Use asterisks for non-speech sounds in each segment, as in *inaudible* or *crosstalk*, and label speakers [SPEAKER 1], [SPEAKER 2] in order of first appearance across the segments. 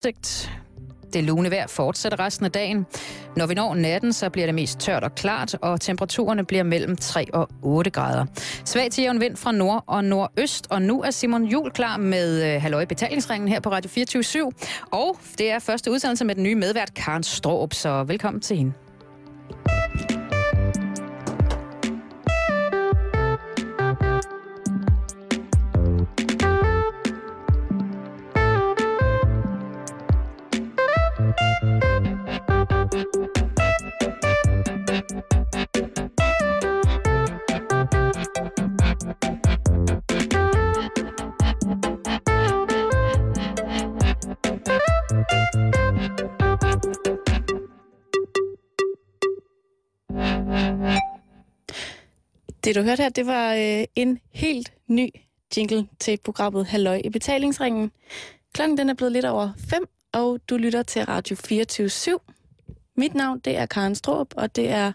[SPEAKER 1] udsigt. Det lune vejr fortsætter resten af dagen. Når vi når natten, så bliver det mest tørt og klart, og temperaturerne bliver mellem 3 og 8 grader. Svag til jævn vind fra nord og nordøst, og nu er Simon Jul klar med uh, Halløj Betalingsringen her på Radio 24 Og det er første udsendelse med den nye medvært Karen Stråb, så velkommen til hende.
[SPEAKER 2] Det du hørte her, det var øh, en helt ny jingle til programmet Halløj i betalingsringen. Klokken den er blevet lidt over 5, og du lytter til Radio 24 /7. Mit navn det er Karen Stroop, og det er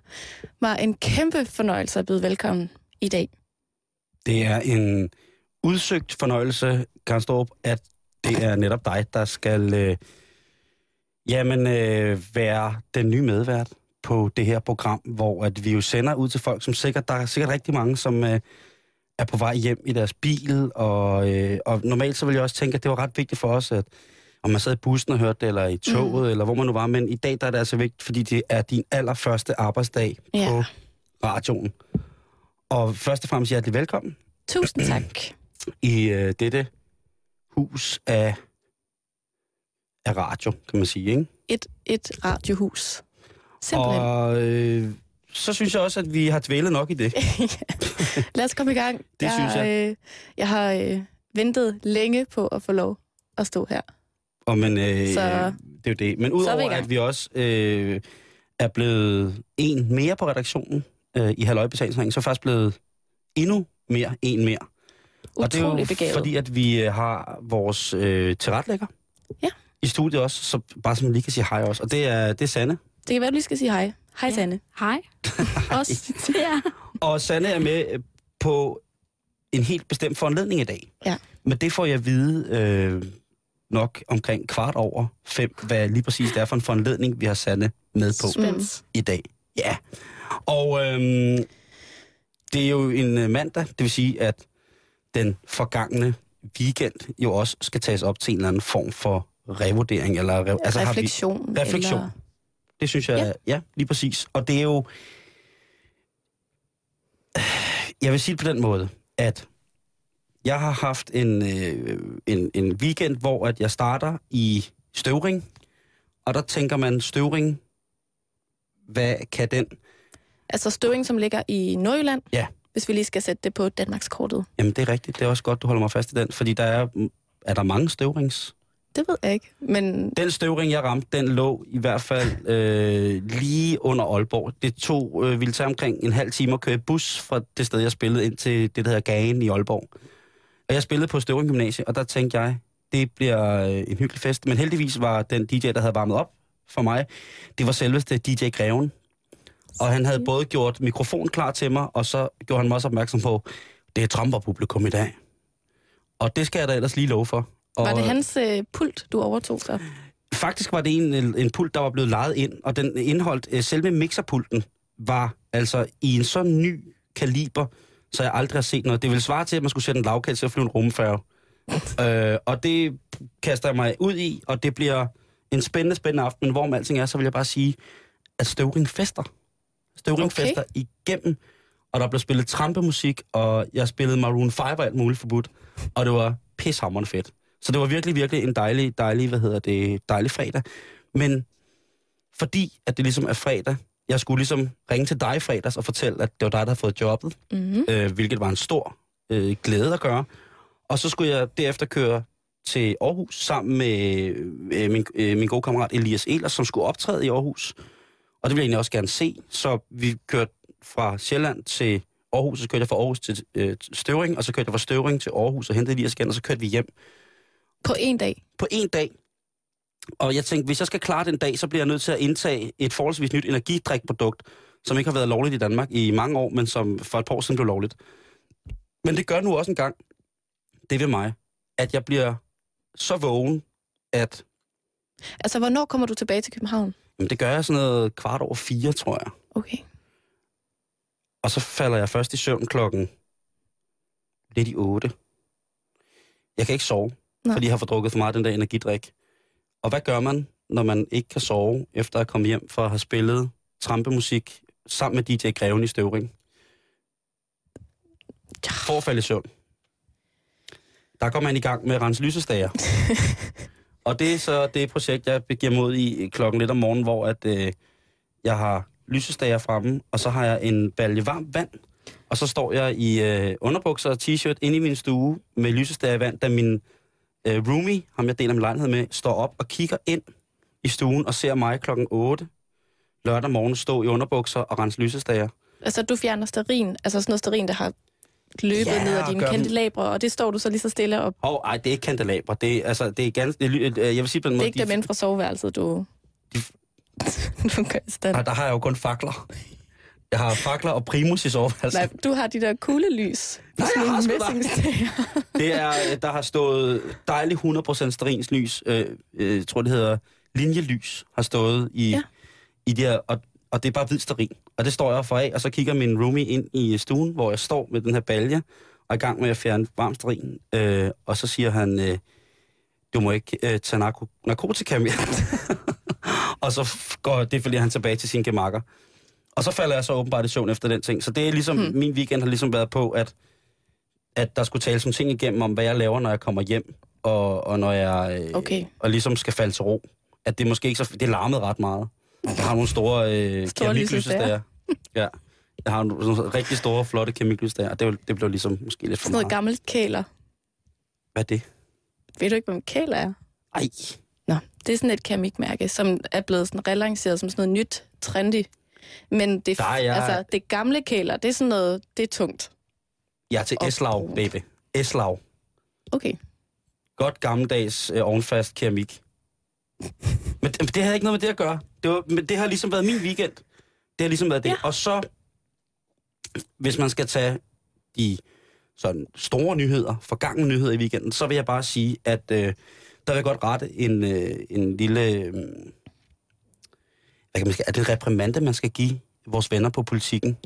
[SPEAKER 2] mig en kæmpe fornøjelse at byde velkommen i dag.
[SPEAKER 3] Det er en udsøgt fornøjelse, Karen Stroop, at det er netop dig, der skal øh, jamen, øh, være den nye medvært på det her program, hvor at vi jo sender ud til folk, som sikkert, der er sikkert rigtig mange, som øh, er på vej hjem i deres bil, og, øh, og normalt så vil jeg også tænke, at det var red vigtigt for os, at om man sad i bussen og hørte det, eller i toget, mm. eller hvor man nu var, men i dag der er det altså vigtigt, fordi det er din allerførste arbejdsdag ja. på radioen. Og først og fremmest hjertelig velkommen.
[SPEAKER 2] Tusind *clears throat* tak.
[SPEAKER 3] I øh, dette hus af, af radio, kan man sige, ikke?
[SPEAKER 2] Et, et radiohus.
[SPEAKER 3] Simpelthen. Og øh, så synes jeg også, at vi har dvælet nok i det. *laughs*
[SPEAKER 2] Lad os komme i gang.
[SPEAKER 3] Det jeg, synes jeg.
[SPEAKER 2] Øh, jeg har øh, ventet længe på at få lov at stå her.
[SPEAKER 3] Og men, øh, så, det er jo det. Men udover at vi også øh, er blevet en mere på redaktionen øh, i halvøjebetalingsringen, så er faktisk blevet endnu mere en mere.
[SPEAKER 2] Utrolig og det er jo
[SPEAKER 3] begavet. fordi, at vi øh, har vores øh, tilretlægger
[SPEAKER 2] ja.
[SPEAKER 3] i studiet også, så bare som lige kan sige hej også. Og det er, det er Sanne.
[SPEAKER 2] Det kan være, du lige skal sige hej. Hej, ja. Sanne.
[SPEAKER 1] Hej. *laughs*
[SPEAKER 2] Også. ja.
[SPEAKER 3] Og Sanne er med øh, på en helt bestemt foranledning i dag.
[SPEAKER 2] Ja.
[SPEAKER 3] Men det får jeg at vide øh, nok omkring kvart over fem, hvad lige præcis det er for en foranledning, vi har Sanne med på
[SPEAKER 2] Spænds.
[SPEAKER 3] i dag. Ja. Og øh, det er jo en øh, mandag, det vil sige, at den forgangne weekend jo også skal tages op til en eller anden form for revurdering. Eller,
[SPEAKER 2] re- altså, refleksion.
[SPEAKER 3] Har vi, refleksion. Eller det synes jeg, ja. ja, lige præcis. Og det er jo... Jeg vil sige det på den måde, at jeg har haft en, øh, en, en weekend, hvor at jeg starter i Støvring, og der tænker man, Støvring, hvad kan den?
[SPEAKER 2] Altså Støvring, som ligger i Nordjylland?
[SPEAKER 3] Ja.
[SPEAKER 2] Hvis vi lige skal sætte det på Danmarkskortet.
[SPEAKER 3] Jamen det er rigtigt, det er også godt, du holder mig fast i den, fordi der er, er der mange Støvrings
[SPEAKER 2] det ved jeg ikke, men...
[SPEAKER 3] Den støvring, jeg ramte, den lå i hvert fald øh, lige under Aalborg. Det tog, øh, ville tage omkring en halv time at køre bus fra det sted, jeg spillede ind til det, der hedder Gagen i Aalborg. Og jeg spillede på Støvring Gymnasie, og der tænkte jeg, det bliver øh, en hyggelig fest. Men heldigvis var den DJ, der havde varmet op for mig, det var selveste DJ Greven. Og han havde både gjort mikrofon klar til mig, og så gjorde han mig også opmærksom på, det er Trumper-publikum i dag. Og det skal jeg da ellers lige love for.
[SPEAKER 2] Og var det hans øh, pult, du overtog så?
[SPEAKER 3] Faktisk var det en, en pult, der var blevet lejet ind, og den indholdt, øh, selve mixerpulten var altså i en så ny kaliber, så jeg aldrig har set noget. Det ville svare til, at man skulle sætte en lavkast til at flyve en rumfærge. *laughs* øh, og det kaster jeg mig ud i, og det bliver en spændende, spændende aften. Men hvor med alting er, så vil jeg bare sige, at Støvring fester. Støvring okay. fester igennem, og der blev spillet trampemusik, og jeg spillede Maroon 5 og alt muligt forbudt. Og det var pishammerende fedt. Så det var virkelig, virkelig en dejlig, dejlig, hvad hedder det, dejlig fredag. Men fordi, at det ligesom er fredag, jeg skulle ligesom ringe til dig fredags og fortælle, at det var dig, der havde fået jobbet, mm-hmm. øh, hvilket var en stor øh, glæde at gøre. Og så skulle jeg derefter køre til Aarhus sammen med øh, min, øh, min gode kammerat Elias Ehlers, som skulle optræde i Aarhus. Og det ville jeg egentlig også gerne se. Så vi kørte fra Sjælland til Aarhus, så kørte jeg fra Aarhus til øh, Støvring, og så kørte jeg fra Støvring til Aarhus og hentede Elias igen, og så kørte vi hjem.
[SPEAKER 2] På en dag?
[SPEAKER 3] På en dag. Og jeg tænkte, hvis jeg skal klare den dag, så bliver jeg nødt til at indtage et forholdsvis nyt energidrikprodukt, som ikke har været lovligt i Danmark i mange år, men som for et par år siden blev lovligt. Men det gør nu også en gang, det ved mig, at jeg bliver så vågen, at
[SPEAKER 2] Altså, hvornår kommer du tilbage til København?
[SPEAKER 3] Jamen, det gør jeg sådan noget kvart over fire, tror jeg.
[SPEAKER 2] Okay.
[SPEAKER 3] Og så falder jeg først i søvn klokken lidt i otte. Jeg kan ikke sove,
[SPEAKER 2] Nå.
[SPEAKER 3] fordi jeg har fået drukket for meget den der energidrik. Og hvad gør man, når man ikke kan sove, efter at komme hjem for at have spillet trampemusik sammen med DJ Greven i Støvring? For at falde i søvn. Der går man i gang med at rense lysestager. *laughs* og det er så det projekt, jeg begiver mod i klokken lidt om morgenen, hvor at, øh, jeg har lysestager fremme, og så har jeg en balje varmt vand, og så står jeg i øh, underbukser og t-shirt inde i min stue med lysestager i vand, da min øh, roomie, ham jeg deler min lejlighed med, står op og kigger ind i stuen og ser mig klokken 8 lørdag morgen stå i underbukser og rense lysestager.
[SPEAKER 2] Altså, du fjerner sterin, altså sådan noget sterin, der har løbet
[SPEAKER 3] Ja,
[SPEAKER 2] ned
[SPEAKER 3] og
[SPEAKER 2] dine kandelabre, og det står du så lige så stille op.
[SPEAKER 3] Åh, oh, ej, det er ikke kandelaber. Det er, altså, det er ganske... Det øh, jeg vil sige på den
[SPEAKER 2] Det er
[SPEAKER 3] måde...
[SPEAKER 2] ikke dem inde fra soveværelset, du...
[SPEAKER 3] de- *laughs*
[SPEAKER 2] du gør i stand.
[SPEAKER 3] Nej, der har jeg jo kun fakler. Jeg har fakler og primus i soveværelset.
[SPEAKER 2] Nej, du har de der kuglelys.
[SPEAKER 3] Nej, jeg har. Det er, øh, der har stået dejligt 100% sterins lys, øh, øh, tror det hedder linjelys, har stået i,
[SPEAKER 2] Ja.
[SPEAKER 3] i det her, og, og det er bare hvid sterin. Og det står jeg for af, og så kigger min roomie ind i stuen, hvor jeg står med den her balje, og er i gang med at fjerne varm sterin. Øh, og så siger han, øh, du må ikke øh, tage narko- narkotika mere. *laughs* og så går det, fordi han tilbage til sine gemakker. Og så falder jeg så åbenbart i søvn efter den ting. Så det er ligesom, hmm. min weekend har ligesom været på, at at der skulle tales nogle ting igennem om, hvad jeg laver, når jeg kommer hjem, og, og når jeg øh,
[SPEAKER 2] Okay.
[SPEAKER 3] og ligesom skal falde til ro. At det måske ikke så... Det larmede ret meget. Jeg har nogle store øh,
[SPEAKER 2] Store
[SPEAKER 3] keramiklysestager. Ja. Jeg har nogle, nogle rigtig store, flotte keramiklysestager, og det, det blev ligesom måske lidt for
[SPEAKER 2] Sådan noget
[SPEAKER 3] meget.
[SPEAKER 2] gammelt kæler.
[SPEAKER 3] Hvad er det?
[SPEAKER 2] Ved du ikke, hvad en kæler er?
[SPEAKER 3] Ej,
[SPEAKER 2] Nå, det er sådan et keramikmærke, som er blevet sådan relanceret som sådan noget nyt, trendy. Men det,
[SPEAKER 3] Der er jeg-
[SPEAKER 2] altså, det gamle kæler, det er sådan noget, det er tungt.
[SPEAKER 3] jeg er til
[SPEAKER 2] Og
[SPEAKER 3] Eslav,
[SPEAKER 2] brun.
[SPEAKER 3] baby. Eslav.
[SPEAKER 2] Okay.
[SPEAKER 3] Godt gammeldags øh, ovenfast keramik. *laughs* Men det, det havde ikke noget med det at gøre. Det, var, men det har ligesom været min weekend. Det har ligesom været det.
[SPEAKER 2] Ja.
[SPEAKER 3] Og så, hvis man skal tage de sådan store nyheder, forgangne nyheder i weekenden, så vil jeg bare sige, at øh, der vil jeg godt rette en, øh, en lille... Øh, hvad kan man er det en reprimande, man skal give vores venner på politikken?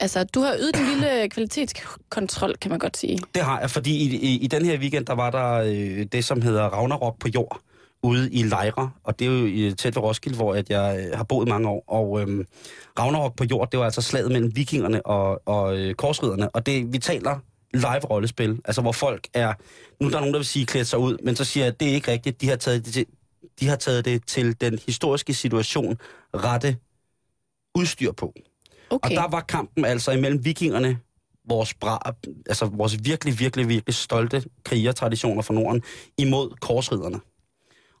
[SPEAKER 2] Altså, du har ydet en lille kvalitetskontrol, kan man godt sige.
[SPEAKER 3] Det har jeg, fordi i, i, i den her weekend, der var der øh, det, som hedder Ragnarok på jord, ude i Lejre, og det er jo tæt ved Roskilde, hvor at jeg øh, har boet mange år. Og øh, Ragnarok på jord, det var altså slaget mellem vikingerne og, og øh, korsriderne, og det, vi taler live-rollespil, altså hvor folk er, nu er der nogen, der vil sige, klædt sig ud, men så siger jeg, at det er ikke rigtigt, de har taget det til, de har taget det til den historiske situation rette udstyr på.
[SPEAKER 2] Okay.
[SPEAKER 3] Og der var kampen altså imellem vikingerne, vores, bra, altså vores virkelig, virkelig, virkelig stolte krigertraditioner fra Norden, imod korsriderne.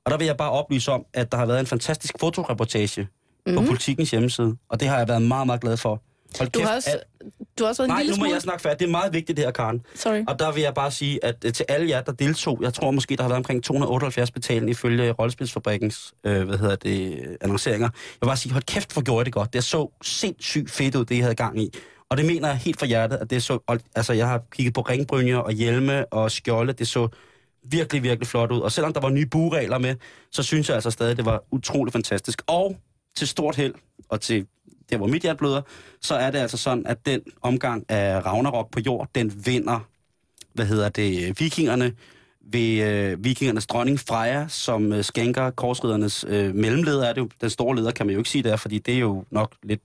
[SPEAKER 3] Og der vil jeg bare oplyse om, at der har været en fantastisk fotoreportage mm-hmm. på Politikens hjemmeside, og det har jeg været meget, meget glad for. Hold
[SPEAKER 2] Du har også,
[SPEAKER 3] at,
[SPEAKER 2] du har også været en
[SPEAKER 3] nej,
[SPEAKER 2] lille
[SPEAKER 3] nu må
[SPEAKER 2] smule...
[SPEAKER 3] jeg snakke færdigt. Det er meget vigtigt, det her, Karen.
[SPEAKER 2] Sorry.
[SPEAKER 3] Og der vil jeg bare sige, at øh, til alle jer, der deltog, jeg tror måske, der har været omkring 278 betalende ifølge Rollespilsfabrikkens øh, hvad hedder det, annonceringer. Jeg vil bare sige, hold kæft, hvor gjorde det godt. Det så sindssygt fedt ud, det I havde gang i. Og det mener jeg helt fra hjertet, at det så... Altså, jeg har kigget på ringbrynjer og hjelme og skjolde. Det så virkelig, virkelig flot ud. Og selvom der var nye buregler med, så synes jeg altså stadig, det var utrolig fantastisk. Og til stort held, og til der, hvor mit hjerte bløder, så er det altså sådan, at den omgang af Ragnarok på jord, den vinder, hvad hedder det, vikingerne, ved øh, vikingernes dronning Freja, som øh, skænker korsridernes øh, mellemleder, er det jo, den store leder kan man jo ikke sige der, fordi det er jo nok lidt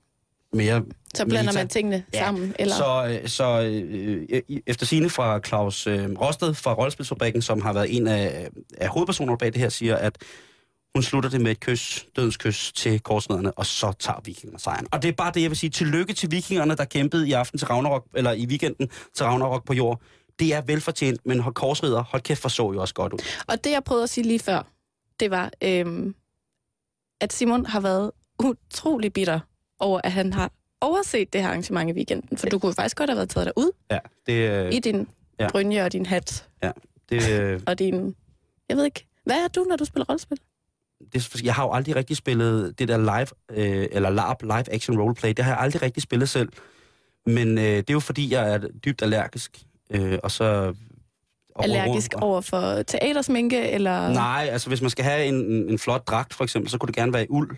[SPEAKER 3] mere
[SPEAKER 2] Så blander
[SPEAKER 3] meta.
[SPEAKER 2] man tingene
[SPEAKER 3] Ja,
[SPEAKER 2] sammen, eller...
[SPEAKER 3] Så, øh, så øh, i- efter sine fra Claus øh, Rosted fra Rollespilsfabrikken, som har været en af, af hovedpersonerne bag det her, siger, at hun slutter det med et kys, dødens kys til korsnederne, og så tager vikingerne sejren. Og det er bare det, jeg vil sige. Tillykke til vikingerne, der kæmpede i aften til Ragnarok, eller i weekenden til Ragnarok på jord. Det er velfortjent, men hold korsridder, hold kæft, for så jo også godt ud.
[SPEAKER 2] Og det, jeg prøvede at sige lige før, det var, øhm, at Simon har været utrolig bitter over, at han har overset det her arrangement i weekenden. For du kunne faktisk godt have været taget derud
[SPEAKER 3] Ja, det, øh,
[SPEAKER 2] i din
[SPEAKER 3] ja.
[SPEAKER 2] brynje og din hat
[SPEAKER 3] det, øh,
[SPEAKER 2] og din... Jeg ved ikke, hvad er du, når du spiller rollespil?
[SPEAKER 3] Det, jeg har jo aldrig rigtig spillet det der live, øh, eller LARP, live action roleplay, det har jeg aldrig rigtig spillet selv. Men øh, det er jo fordi, jeg er dybt allergisk, øh, og så gå
[SPEAKER 2] allergisk
[SPEAKER 3] og-
[SPEAKER 2] over for teatersminke, eller...
[SPEAKER 3] Nej, altså hvis man skal have en, en, en flot dragt, for eksempel, så kunne det gerne være i uld.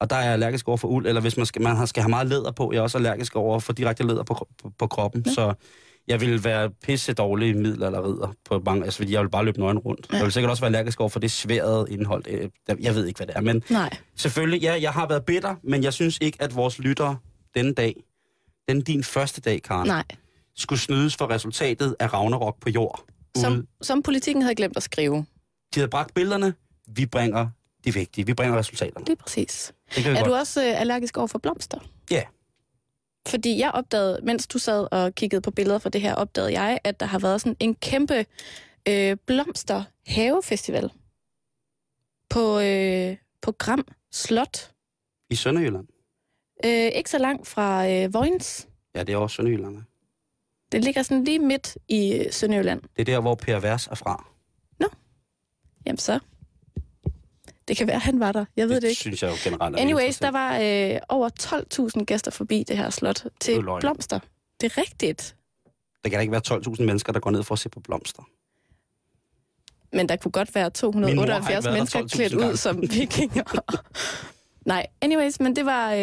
[SPEAKER 3] Og der er jeg allergisk over for uld. Eller hvis man skal, man har- skal have meget læder på, jeg er også allergisk over for direkte læder på, på, på kroppen.
[SPEAKER 2] Ja.
[SPEAKER 3] Så jeg vil være pisse dårlig middel eller ridder på mange, altså fordi jeg vil bare løbe nøgen rundt.
[SPEAKER 2] Ja.
[SPEAKER 3] Jeg vil sikkert også være allergisk over for det sværede indhold. Øh, Jeg, ved ikke, hvad det er, men
[SPEAKER 2] Nej.
[SPEAKER 3] selvfølgelig, ja, jeg har været bitter, men jeg synes ikke, at vores lyttere denne dag, den din første dag, Karen,
[SPEAKER 2] Nej.
[SPEAKER 3] skulle snydes for resultatet af Ragnarok på jord.
[SPEAKER 2] Som,
[SPEAKER 3] Ude.
[SPEAKER 2] som politikken havde glemt at skrive.
[SPEAKER 3] De havde bragt billederne, vi bringer det vigtige, vi bringer resultaterne.
[SPEAKER 2] Lige præcis.
[SPEAKER 3] Det
[SPEAKER 2] Er
[SPEAKER 3] godt.
[SPEAKER 2] du også øh, allergisk over for blomster?
[SPEAKER 3] Ja.
[SPEAKER 2] Fordi jeg opdagede, mens du sad og kiggede på billeder fra det her, opdagede jeg, at der har været sådan en kæmpe øh, blomster-havefestival på, øh, på Gram Slot.
[SPEAKER 3] I Sønderjylland.
[SPEAKER 2] Øh, ikke så langt fra øh, Vojens.
[SPEAKER 3] Ja, det er også Sønderjylland. ikke?
[SPEAKER 2] Det ligger sådan lige midt i øh, Sønderjylland.
[SPEAKER 3] Det er der, hvor Per Vers er fra.
[SPEAKER 2] Jamen så. Det kan være, han var der. Jeg ved det, ikke.
[SPEAKER 3] synes jeg jo generelt er
[SPEAKER 2] Anyways, der var øh, over 12.000 gæster forbi det her slot
[SPEAKER 3] Det
[SPEAKER 2] til
[SPEAKER 3] løgn.
[SPEAKER 2] blomster. Det er rigtigt.
[SPEAKER 3] Der kan da ikke være 12.000 mennesker, der går ned for at se på blomster.
[SPEAKER 2] Men der kunne godt være
[SPEAKER 3] Min mor har ikke
[SPEAKER 2] 278
[SPEAKER 3] været der
[SPEAKER 2] mennesker
[SPEAKER 3] 12.000
[SPEAKER 2] klædt ud som *laughs* vikinger. Nej, anyways, men det var øh,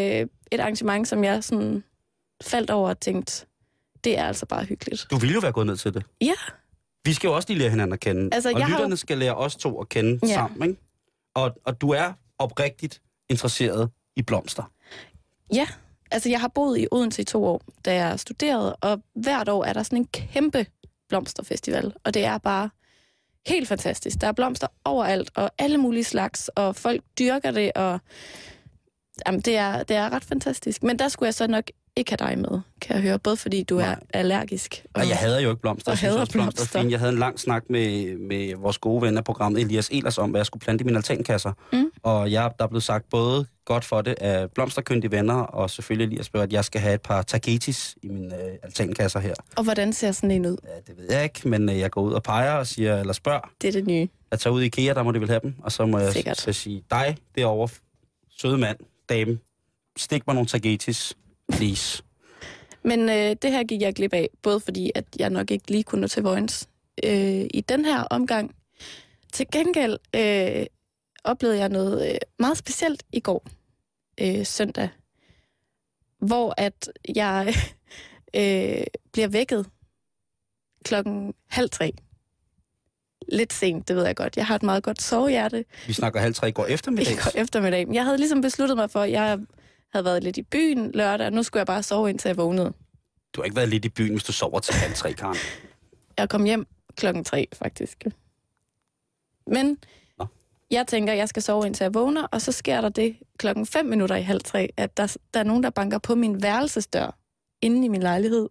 [SPEAKER 2] et arrangement, som jeg sådan faldt over og tænkte, det er altså bare hyggeligt.
[SPEAKER 3] Du ville jo være gået ned til det.
[SPEAKER 2] Ja,
[SPEAKER 3] Vi skal jo også lige lære hinanden at kende.
[SPEAKER 2] Altså,
[SPEAKER 3] og
[SPEAKER 2] jeg har
[SPEAKER 3] lytterne skal lære os to at kende
[SPEAKER 2] Ja.
[SPEAKER 3] sammen. Ikke? Og, og du er oprigtigt interesseret i blomster.
[SPEAKER 2] ja. Altså, jeg har boet i Odense i to år, da jeg studerede, og hvert år er der sådan en kæmpe blomsterfestival, og det er bare helt fantastisk. Der er blomster overalt, og alle mulige slags, og folk dyrker det, og jamen, det, er, det er ret fantastisk. Men der skulle jeg så nok ikke have dig med, kan jeg høre, både fordi du er
[SPEAKER 3] Nej.
[SPEAKER 2] allergisk.
[SPEAKER 3] Og jeg hader jo ikke blomster.
[SPEAKER 2] Og
[SPEAKER 3] Jeg
[SPEAKER 2] hader
[SPEAKER 3] blomster. er
[SPEAKER 2] blomster.
[SPEAKER 3] fine. Jeg havde en lang snak med, med vores gode ven af programmet, Elias Elers, om, hvad jeg skulle plante i mine altankasser.
[SPEAKER 2] Mm.
[SPEAKER 3] Og jeg, der er blevet sagt både godt for det af blomsterkyndige venner, og selvfølgelig Elias spørger, at jeg skal have et par tagetis i mine øh, altankasser her.
[SPEAKER 2] Og hvordan ser sådan en ud?
[SPEAKER 3] Ja, det ved jeg ikke, men øh, jeg går ud og peger og siger, eller spørger.
[SPEAKER 2] Det er det nye.
[SPEAKER 3] Jeg tager ud i IKEA, der må de vel have dem. Og så må jeg
[SPEAKER 2] Sikkert.
[SPEAKER 3] så sige, dig derovre, søde mand, dame, stik mig nogle tagetis, please.
[SPEAKER 2] Men øh, det her gik jeg glip af, både fordi, at jeg nok ikke lige kunne nå til Vojens øh, i den her omgang. Til gengæld øh, oplevede jeg noget øh, meget specielt i går, øh, søndag, hvor at jeg *laughs* øh, bliver vækket klokken halv tre. Lidt sent, det ved jeg godt. Jeg har et meget godt sovehjerte
[SPEAKER 3] Vi snakker halv tre i går
[SPEAKER 2] i
[SPEAKER 3] eftermiddag.
[SPEAKER 2] går eftermiddag. Men jeg havde ligesom besluttet mig for, at jeg havde været lidt i byen lørdag, og nu skulle jeg bare sove, indtil jeg vågnede.
[SPEAKER 3] Du har ikke været lidt i byen, hvis du sover til halv tre, Karen.
[SPEAKER 2] Jeg kom hjem klokken tre, faktisk. Men
[SPEAKER 3] Nå.
[SPEAKER 2] jeg tænker, jeg skal sove indtil jeg vågner, og så sker der det klokken 5 minutter i halv tre, at der, der er nogen, der banker på min værelsesdør inde i min lejlighed.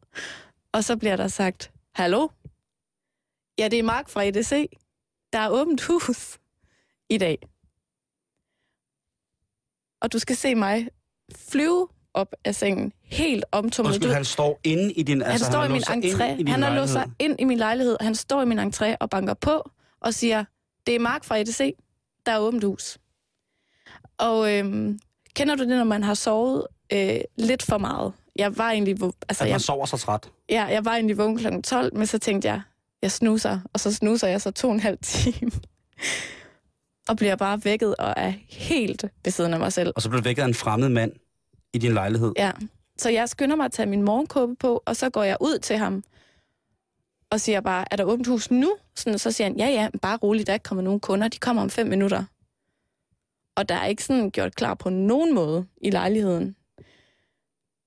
[SPEAKER 2] Og så bliver der sagt, hallo? Ja, det er Mark fra EDC. Der er åbent hus i dag. Og du skal se mig flyve op af sengen, helt omtumlet.
[SPEAKER 3] Undskyld, han står inde i din...
[SPEAKER 2] han altså, står i min entré. Han har låst sig ind i min lejlighed. Han står i min entré og banker på og siger, det er Mark fra EDC. Der er åbent hus. Og øhm, kender du det, når man har sovet øh, lidt for meget? Jeg var egentlig, altså,
[SPEAKER 3] At
[SPEAKER 2] jeg,
[SPEAKER 3] man sover så træt.
[SPEAKER 2] ja, jeg var egentlig vågen kl. 12, men så tænkte jeg, jeg snuser, og så snuser jeg så to og en halv time. Og bliver bare vækket og er helt ved siden af mig selv.
[SPEAKER 3] Og så blev du vækket af en fremmed mand i din lejlighed.
[SPEAKER 2] Ja, så jeg skynder mig at tage min morgenkåbe på, og så går jeg ud til ham og siger bare, er der åbent hus nu? Sådan, så siger han, ja ja, bare roligt, der er ikke kommer nogen kunder, de kommer om fem minutter. Og der er ikke sådan gjort klar på nogen måde i lejligheden.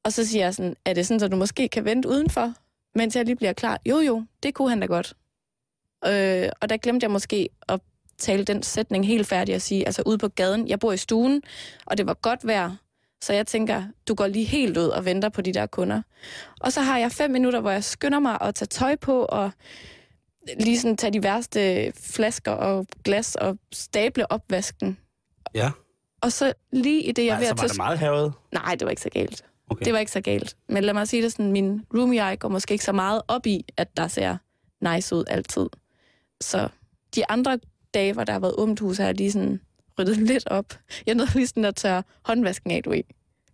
[SPEAKER 2] Og så siger jeg sådan, er det sådan, at du måske kan vente udenfor, mens jeg lige bliver klar? Jo jo, det kunne han da godt. Øh, og der glemte jeg måske at tale den sætning helt færdig og sige, altså ude på gaden, jeg bor i stuen, og det var godt vejr, så jeg tænker, du går lige helt ud og venter på de der kunder. Og så har jeg fem minutter, hvor jeg skynder mig at tage tøj på og lige sådan tage de værste flasker og glas og stable opvasken.
[SPEAKER 3] Ja.
[SPEAKER 2] Og så lige i det, jeg er ved at
[SPEAKER 3] var
[SPEAKER 2] tage...
[SPEAKER 3] det meget havet?
[SPEAKER 2] Nej, det var ikke så galt.
[SPEAKER 3] Okay.
[SPEAKER 2] Det var ikke så galt. Men lad mig sige det sådan, min roomie går måske ikke så meget op i, at der ser nice ud altid. Så de andre dage, hvor der har været åbent hus, har jeg lige sådan ryddet *laughs* lidt op. Jeg nåede lige sådan at tørre håndvasken af, du ved.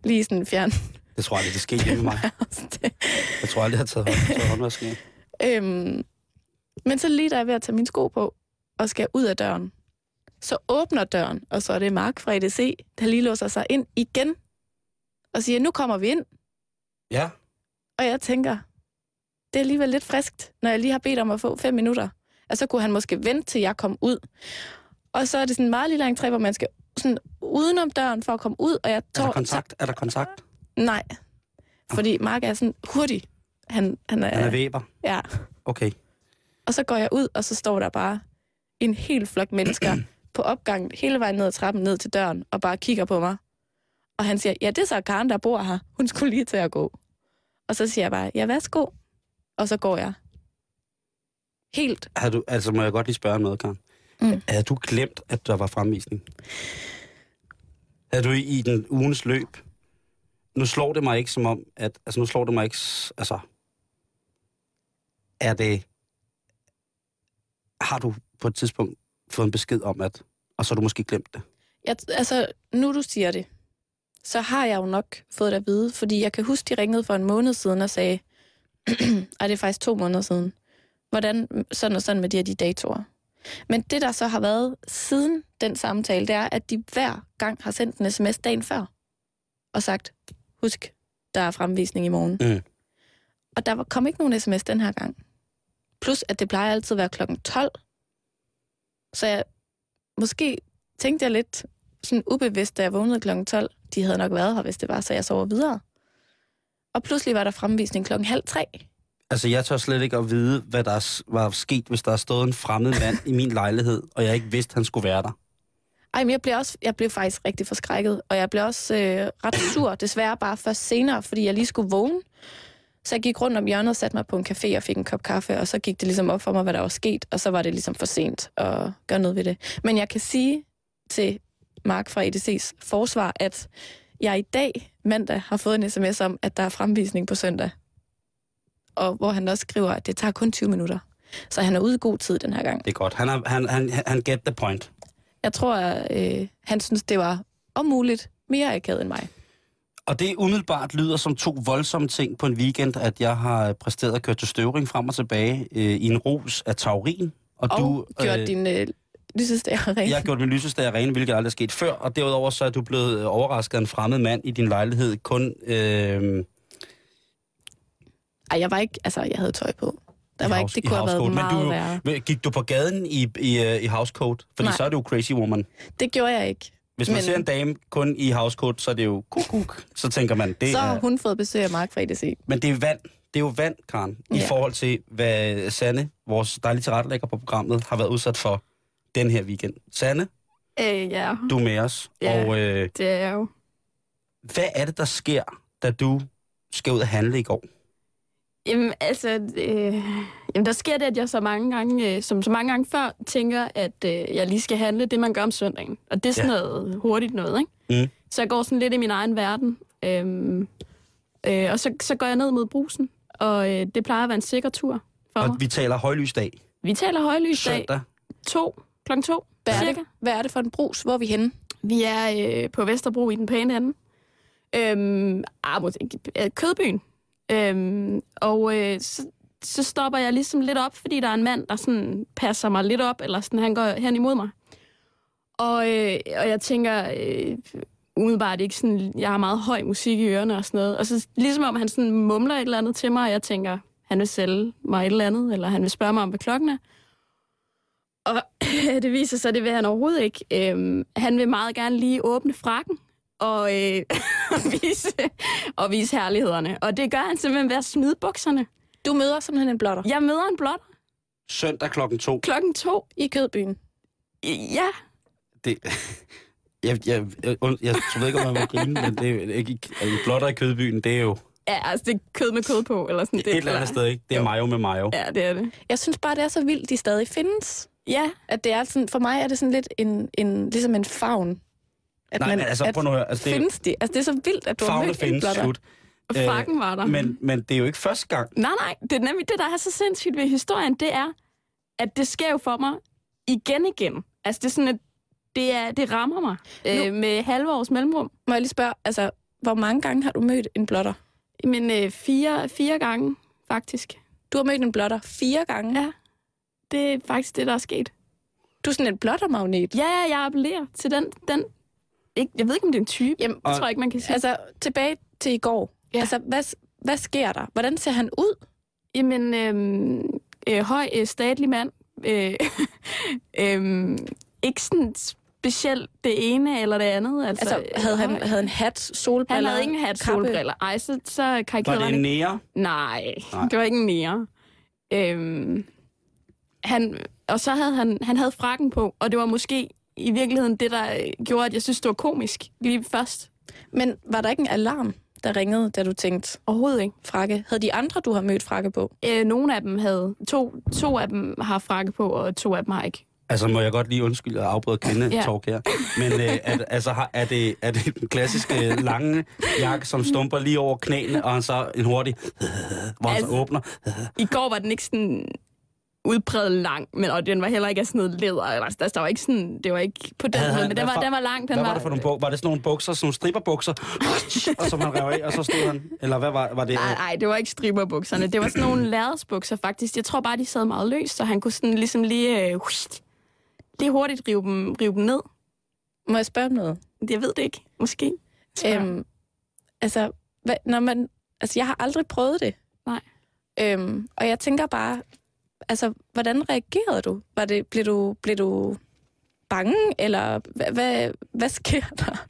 [SPEAKER 2] Lige sådan fjern.
[SPEAKER 3] Det tror jeg aldrig, det sker hjemme med mig. *laughs* Jeg tror aldrig, jeg har taget, hånd, taget håndvasken af.
[SPEAKER 2] øhm, Men så lige da jeg er ved at tage mine sko på og skal ud af døren, så åbner døren, og så er det Mark fra EDC, der lige låser sig ind igen og siger, nu kommer vi ind.
[SPEAKER 3] Ja.
[SPEAKER 2] Og jeg tænker, det er alligevel lidt friskt, når jeg lige har bedt om at få fem minutter. Altså, så kunne han måske vente, til jeg kom ud. Og så er det sådan en meget lille entré, hvor man skal sådan udenom døren for at komme ud. Og jeg
[SPEAKER 3] Er
[SPEAKER 2] tror,
[SPEAKER 3] der kontakt? Er der kontakt?
[SPEAKER 2] Nej, fordi Mark er sådan hurtig. Han, han er,
[SPEAKER 3] Han er væber.
[SPEAKER 2] ja.
[SPEAKER 3] Okay.
[SPEAKER 2] Og så går jeg ud, og så står der bare en hel flok mennesker *clears throat* på opgangen, hele vejen ned ad trappen, ned til døren, og bare kigger på mig. Og han siger, ja, det er så Karen, der bor her. Hun skulle lige til at gå. Og så siger jeg bare, ja, værsgo. Og så går jeg. Helt.
[SPEAKER 3] Har du, altså må jeg godt lige spørge noget, Karen?
[SPEAKER 2] Mm.
[SPEAKER 3] Havde du glemt, at der var fremvisning? Havde du i, i den ugens løb? Nu slår det mig ikke som om, at... Altså nu slår det mig ikke... Altså... Er det... Har du på et tidspunkt fået en besked om, at... Og så har du måske glemt det?
[SPEAKER 2] Jeg, altså, nu du siger det, så har jeg jo nok fået det at vide, fordi jeg kan huske, de ringede for en måned siden og sagde, *clears throat* ej, det er faktisk to måneder siden, hvordan sådan og sådan med de her de datoer. Men det, der så har været siden den samtale, det er, at de hver gang har sendt en sms dagen før og sagt, husk, der er fremvisning i morgen.
[SPEAKER 3] Mm.
[SPEAKER 2] Og der var- kom ikke nogen sms den her gang. Plus, at det plejer altid at være klokken 12. Så jeg, måske tænkte jeg lidt sådan ubevidst, da jeg vågnede klokken 12. De havde nok været her, hvis det var, så jeg sover videre. Og pludselig var der fremvisning klokken halv tre.
[SPEAKER 3] Altså, jeg tør slet ikke at vide, hvad der var sket, hvis der er stået en fremmed mand i min lejlighed, og jeg ikke vidste, han skulle være der.
[SPEAKER 2] Ej, men jeg blev, også, jeg blev faktisk rigtig forskrækket, og jeg blev også øh, ret sur, desværre bare først senere, fordi jeg lige skulle vågne. Så jeg gik rundt om hjørnet og satte mig på en café og fik en kop kaffe, og så gik det ligesom op for mig, hvad der var sket, og så var det ligesom for sent at gøre noget ved det. Men jeg kan sige til Mark fra EDC's forsvar, at jeg i dag, mandag, har fået en sms om, at der er fremvisning på søndag. Og hvor han også skriver, at det tager kun 20 minutter. Så han er ude i god tid den her gang.
[SPEAKER 3] Det er godt. Han, er, han, han, han get the point.
[SPEAKER 2] Jeg tror, at øh, han synes, det var om muligt mere akavet end mig.
[SPEAKER 3] Og det umiddelbart lyder som to voldsomme ting på en weekend, at jeg har præsteret at køre til støvring frem og tilbage øh, i en rus af taurin. Og,
[SPEAKER 2] Og
[SPEAKER 3] du,
[SPEAKER 2] gjort øh, din øh, lysestager ren.
[SPEAKER 3] Jeg har gjort min lysestager rene, hvilket aldrig er sket før. Og derudover så er du blevet overrasket af en fremmed mand i din lejlighed. Kun øh,
[SPEAKER 2] Ej, jeg var ikke, altså, jeg havde tøj på. Der
[SPEAKER 3] I
[SPEAKER 2] var
[SPEAKER 3] house-
[SPEAKER 2] ikke, det
[SPEAKER 3] i
[SPEAKER 2] kunne have været
[SPEAKER 3] housecoat. Men
[SPEAKER 2] meget
[SPEAKER 3] du-
[SPEAKER 2] værre.
[SPEAKER 3] gik du på gaden i, i, øh, i housecoat? Fordi
[SPEAKER 2] Nej.
[SPEAKER 3] så er du jo crazy woman.
[SPEAKER 2] Det gjorde jeg ikke.
[SPEAKER 3] Hvis man
[SPEAKER 2] Men-
[SPEAKER 3] ser en dame kun i housecoat, så er det jo kuk Så tænker man, det
[SPEAKER 2] Så har
[SPEAKER 3] er...
[SPEAKER 2] hun fået besøg af Mark fra EDC.
[SPEAKER 3] Men det er vand. Det er jo vand, Karen, i
[SPEAKER 2] Ja.
[SPEAKER 3] forhold til, hvad Sanne, vores dejlige tilrettelægger på programmet, har været udsat for den her weekend. Sanne,
[SPEAKER 4] Øh, ja,
[SPEAKER 3] du er med os.
[SPEAKER 4] Ja.
[SPEAKER 3] Og øh,
[SPEAKER 4] det er jeg jo.
[SPEAKER 3] hvad er det, der sker, da du skal ud og handle i går?
[SPEAKER 4] Jamen, altså, øh, jamen, der sker det, at jeg så mange gange, øh, som så mange gange før, tænker, at øh, jeg lige skal handle det, man gør om søndagen. Og det er sådan
[SPEAKER 3] Ja.
[SPEAKER 4] noget hurtigt noget, ikke?
[SPEAKER 3] Mm.
[SPEAKER 4] Så jeg går sådan lidt i min egen verden. Øhm, øh, og så, så går jeg ned mod brusen, og øh, det plejer at være en sikker tur for
[SPEAKER 3] Og
[SPEAKER 4] mig.
[SPEAKER 3] vi taler højlysdag,
[SPEAKER 4] Vi taler højlysdag
[SPEAKER 3] søndag.
[SPEAKER 4] to, klokken to,
[SPEAKER 2] Hvad er,
[SPEAKER 4] cirka.
[SPEAKER 2] det, hvad er det for en brus? Hvor er vi henne?
[SPEAKER 4] Vi er øh, på Vesterbro i den pæne ende. Øhm, ah, øh, Kødbyen. Øhm, og øh, så, så stopper jeg ligesom lidt op, fordi der er en mand, der sådan passer mig lidt op, eller sådan, han går hen imod mig. Og, øh, og jeg tænker, øh, umiddelbart ikke sådan, jeg har meget høj musik i ørerne og sådan noget. Og så ligesom om han sådan mumler et eller andet til mig, og jeg tænker, han vil sælge mig et eller andet, eller han vil spørge mig om, hvad klokken er. Og *clears throat* det viser sig, det vil han overhovedet ikke. Øhm, han vil meget gerne lige åbne frakken og, øh, *laughs* vise, og vise herlighederne. Og det gør han simpelthen ved at smide bukserne.
[SPEAKER 2] Du møder simpelthen en blotter
[SPEAKER 4] Jeg møder en blot
[SPEAKER 3] Søndag klokken to.
[SPEAKER 4] klokken to.
[SPEAKER 2] i Kødbyen.
[SPEAKER 4] Ja,
[SPEAKER 3] Det, *laughs* jeg, jeg, jeg, jeg, jeg ved ikke, om man må grine, men det er ikke, altså, blotter i kødbyen, det er jo
[SPEAKER 4] ja altså det er kød med kød på. Eller sådan.
[SPEAKER 3] det et eller andet sted, ikke? Det er
[SPEAKER 4] Jo.
[SPEAKER 3] mayo med mayo.
[SPEAKER 4] Ja, det er det.
[SPEAKER 2] Jeg synes bare, det er så vildt, de stadig findes.
[SPEAKER 4] Ja,
[SPEAKER 2] At det er sådan, for mig er det sådan lidt en, en, ligesom en favn. At
[SPEAKER 3] Nej, men altså,
[SPEAKER 2] at
[SPEAKER 3] prøv nu at høre, altså, det
[SPEAKER 2] findes de? Altså, det er så vildt, at du har mødt en
[SPEAKER 3] findes,
[SPEAKER 2] blotter.
[SPEAKER 3] slut.
[SPEAKER 4] og
[SPEAKER 3] Øh,
[SPEAKER 4] frakken var der.
[SPEAKER 3] Men, men det er jo ikke første gang.
[SPEAKER 4] Nej, nej, det er nemlig det, der er så sindssygt ved historien, det er, at det sker jo for mig igen igen. Altså, det er sådan, at det, er, det rammer mig øh, med halve års mellemrum.
[SPEAKER 2] Må jeg lige spørge, altså, hvor mange gange har du mødt en blotter?
[SPEAKER 4] Men øh, fire, fire gange, faktisk.
[SPEAKER 2] Du har mødt en blotter fire gange.
[SPEAKER 4] Ja. det er faktisk det, der er sket.
[SPEAKER 2] Du er sådan en blottermagnet.
[SPEAKER 4] Ja, ja, jeg appellerer til den... den ikke, jeg ved ikke, om det er en type.
[SPEAKER 2] Jamen,
[SPEAKER 4] det
[SPEAKER 3] og-
[SPEAKER 4] tror jeg ikke, man kan sige.
[SPEAKER 2] Altså, tilbage til i går.
[SPEAKER 4] Ja.
[SPEAKER 2] Altså, hvad, hvad sker der? Hvordan ser han ud?
[SPEAKER 4] Jamen, øhm, øh, høj, øh, statlig mand. Øh, *laughs* øhm, ikke sådan specielt det ene eller det andet. Altså,
[SPEAKER 2] Altså, havde han, havde en hat, solbriller?
[SPEAKER 4] han havde ingen hat,
[SPEAKER 2] kappe?
[SPEAKER 4] solbriller. Ej, så, så
[SPEAKER 3] Var
[SPEAKER 4] karikerede
[SPEAKER 3] det
[SPEAKER 4] han
[SPEAKER 3] en nære?
[SPEAKER 4] Nej,
[SPEAKER 3] Nej.
[SPEAKER 4] Nej, det var ikke en nære. Øhm, han, og så havde han, han havde frakken på, og det var måske i virkeligheden det, der øh, gjorde, at jeg synes, det var komisk lige først.
[SPEAKER 2] Men var der ikke en alarm, der ringede, da du tænkte
[SPEAKER 4] Overhovedet ikke.
[SPEAKER 2] frakke? Havde de andre, du har mødt frakke på?
[SPEAKER 4] Øh, nogle af dem havde, to, to af dem har frakke på, og to af dem har ikke.
[SPEAKER 3] Altså, må jeg godt lige undskylde og afbryde kvinde
[SPEAKER 4] Ja.
[SPEAKER 3] talk her. Men øh, er, altså, har- er, det, er det den klassiske øh, lange jakke, som stumper lige over knæene, og han så en hurtig, hvor han så
[SPEAKER 4] Altså-
[SPEAKER 3] åbner?
[SPEAKER 4] I går var den ikke sådan udpræget lang, men og den var heller ikke af sådan noget læder. Eller, altså, der var ikke sådan, det var ikke på den måde, men den var, den var lang. Den
[SPEAKER 3] Hvad var det for nogle bukser? Var det sådan nogle bukser, sådan nogle stripperbukser, og som han rev af, og så stod han? Eller hvad var, var det?
[SPEAKER 4] Nej, nej, det var ikke striberbukserne. Det var sådan nogle lærredsbukser, faktisk. Jeg tror bare, de sad meget løst, så han kunne sådan ligesom lige, øh, lige hurtigt rive dem, rive dem ned.
[SPEAKER 2] Må jeg spørge om noget?
[SPEAKER 4] Jeg ved det ikke. Måske.
[SPEAKER 2] Øhm, altså, hvad, når man, altså, jeg har aldrig prøvet det.
[SPEAKER 4] Nej.
[SPEAKER 2] Øhm, og jeg tænker bare, altså, hvordan reagerede du? Var det, blev du, blev du bange, eller hvad, hvad, hvad sker der?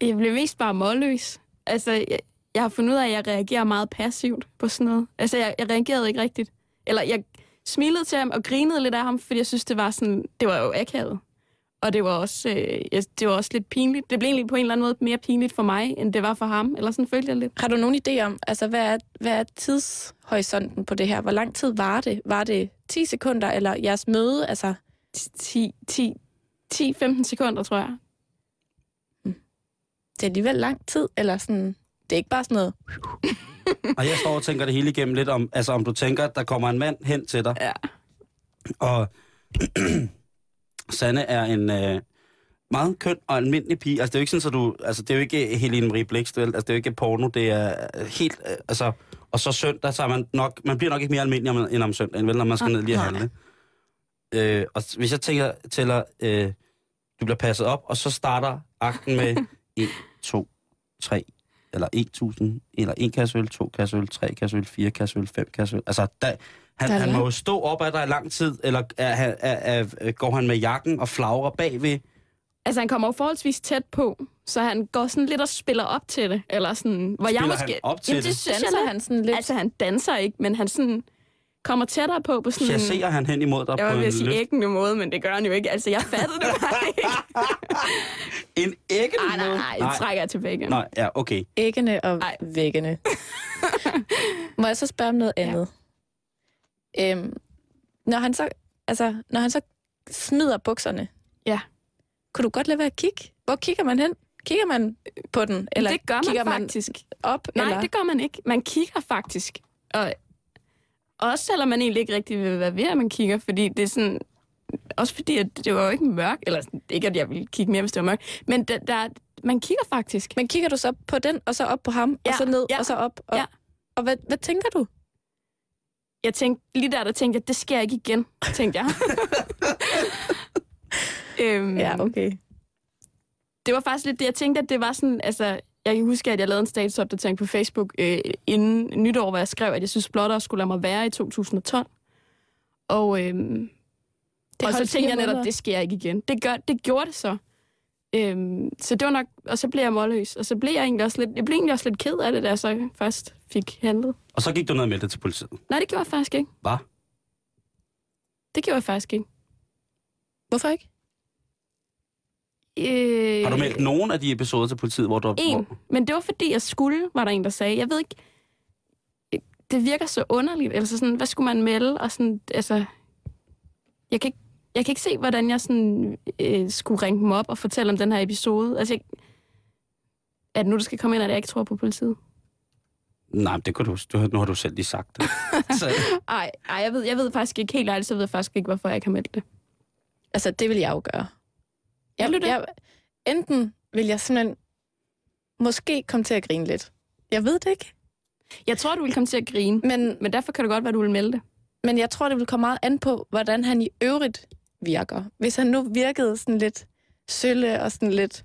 [SPEAKER 4] Jeg blev mest bare målløs. Altså, jeg, jeg har fundet ud af, at jeg reagerer meget passivt på sådan noget. Altså, jeg, jeg reagerede ikke rigtigt. Eller jeg smilede til ham og grinede lidt af ham, fordi jeg synes, det var sådan, det var jo akavet. Og det var også, øh, jeg- det var også lidt pinligt. Det blev egentlig på en eller anden måde mere pinligt for mig, end det var for ham. Eller sådan følte jeg lidt.
[SPEAKER 2] Har du nogen idé om, altså, hvad er, hvad er tidshorisonten på det her? Hvor lang tid var det? Var det 10 sekunder, eller jeres møde? Altså,
[SPEAKER 4] 10, 10, 10-15 sekunder, tror jeg.
[SPEAKER 2] det er alligevel lang tid, eller sådan... Det er ikke bare sådan noget... *laughs*
[SPEAKER 3] Og jeg står og tænker det hele igennem lidt om, altså om du tænker, at der kommer en mand hen til dig,
[SPEAKER 4] Ja.
[SPEAKER 3] og *clears throat* *clears throat* Sanne er en øh, meget køn og almindelig pige. Altså det er jo ikke sådan, at du, altså det er jo ikke Helene Marie Blikst, vel? Altså det er jo ikke porno, det er helt, øh, altså, og så søndag, så er man nok, man bliver nok ikke mere almindelig om, end om søndagen, vel, når man skal ned lige og handle. Øh, og hvis jeg tænker, tæller, øh, du bliver passet op, og så starter akten med 1, 2, 3, eller 1000, eller 1 kasse øl, 2 kasse øl, 3 kasse øl, 4 kasse øl, 5 kasse øl. Altså, der, han,
[SPEAKER 2] Der er
[SPEAKER 3] han må jo stå op af dig i lang tid, eller er, er, er, er, går han med jakken og flagrer bagved?
[SPEAKER 4] Altså, han kommer jo forholdsvis tæt på, så han går sådan lidt og spiller op til det. Eller sådan, hvor jeg
[SPEAKER 3] Spiller
[SPEAKER 4] måske...
[SPEAKER 3] han op til
[SPEAKER 4] Jamen, det?
[SPEAKER 3] det?
[SPEAKER 4] synes jeg
[SPEAKER 2] han sådan lidt...
[SPEAKER 4] Altså, han danser ikke, men han sådan kommer tættere på på sådan...
[SPEAKER 3] Chasserer han hen imod dig
[SPEAKER 4] Jeg
[SPEAKER 3] på en
[SPEAKER 4] at sige
[SPEAKER 3] løft?
[SPEAKER 4] æggende måde, men det gør han jo ikke. Altså, jeg fattede det bare ikke. *laughs*
[SPEAKER 3] En ægge
[SPEAKER 4] Nej, nej, nej, det trækker jeg tilbage igen.
[SPEAKER 3] Nej, ja, okay.
[SPEAKER 2] æggene og
[SPEAKER 4] Ej.
[SPEAKER 2] væggene. *laughs* Må jeg så spørge om noget andet? Øhm, når han så, altså, når han så smider bukserne,
[SPEAKER 4] Ja.
[SPEAKER 2] kunne du godt lade være at kigge? Hvor kigger man hen? Kigger man på den? Eller
[SPEAKER 4] det gør
[SPEAKER 2] kigger
[SPEAKER 4] man faktisk.
[SPEAKER 2] op?
[SPEAKER 4] Nej,
[SPEAKER 2] eller?
[SPEAKER 4] det gør man ikke. Man kigger faktisk. Og også selvom man egentlig ikke rigtig vil være ved, at man kigger, fordi det er sådan... Også fordi, at det var jo ikke mørkt, eller sådan, ikke, at jeg ville kigge mere, hvis det var mørkt, men der, der, man kigger faktisk.
[SPEAKER 2] Men kigger du så på den, og så op på ham,
[SPEAKER 4] Ja,
[SPEAKER 2] og så ned,
[SPEAKER 4] ja,
[SPEAKER 2] og så op? Og,
[SPEAKER 4] ja.
[SPEAKER 2] og hvad, hvad tænker du?
[SPEAKER 4] Jeg tænkte, lige der, der tænkte jeg, det sker ikke igen, tænkte jeg. *laughs* øhm,
[SPEAKER 2] Ja, okay.
[SPEAKER 4] det var faktisk lidt det, jeg tænkte, at det var sådan, altså, jeg kan huske, at jeg lavede en statusopdatering på Facebook øh, inden nytår, hvor jeg skrev, at jeg synes, blotter skulle lade mig være i 2012. Og, øhm,
[SPEAKER 2] Det
[SPEAKER 4] og så tænkte jeg netop, det sker ikke igen. Det, gør, det gjorde det så. Øhm, så det var nok, og så blev jeg målløs, og så blev jeg egentlig også lidt, jeg blev egentlig også lidt ked af det, da jeg så først fik handlet.
[SPEAKER 3] Og så gik du ned og meldte det til politiet.
[SPEAKER 4] Nej, det gjorde jeg faktisk ikke.
[SPEAKER 3] Hvad?
[SPEAKER 4] Det gjorde jeg faktisk ikke.
[SPEAKER 2] Hvorfor ikke?
[SPEAKER 4] Øh,
[SPEAKER 3] Har du meldt nogen af de episoder til politiet, hvor du...
[SPEAKER 4] En,
[SPEAKER 3] Hvor,
[SPEAKER 4] men det var fordi, jeg skulle, var der en, der sagde. Jeg ved ikke, det virker så underligt. Altså sådan, hvad skulle man melde? Og sådan, altså, jeg kan ikke, jeg kan ikke se, hvordan jeg sådan, øh, skulle ringe dem op og fortælle om den her episode. Altså, jeg, er det nu, der skal komme ind, at jeg ikke tror på politiet?
[SPEAKER 3] nej, det kunne du, du, nu har du selv lige sagt det. *laughs* så,
[SPEAKER 4] Ej, ej jeg, ved, jeg ved faktisk ikke helt ærligt, så ved jeg faktisk ikke, hvorfor jeg ikke har meldt det.
[SPEAKER 2] Altså, det vil jeg jo gøre. Jeg,
[SPEAKER 4] Vil du det?
[SPEAKER 2] jeg, enten vil jeg simpelthen måske komme til at grine lidt. Jeg ved det ikke.
[SPEAKER 4] Jeg tror, du vil komme til at grine,
[SPEAKER 2] Men
[SPEAKER 4] men derfor kan det godt være, du vil melde det.
[SPEAKER 2] Men jeg tror, det vil komme meget an på, hvordan han i øvrigt virker. Hvis han nu virkede sådan lidt sølle og sådan lidt...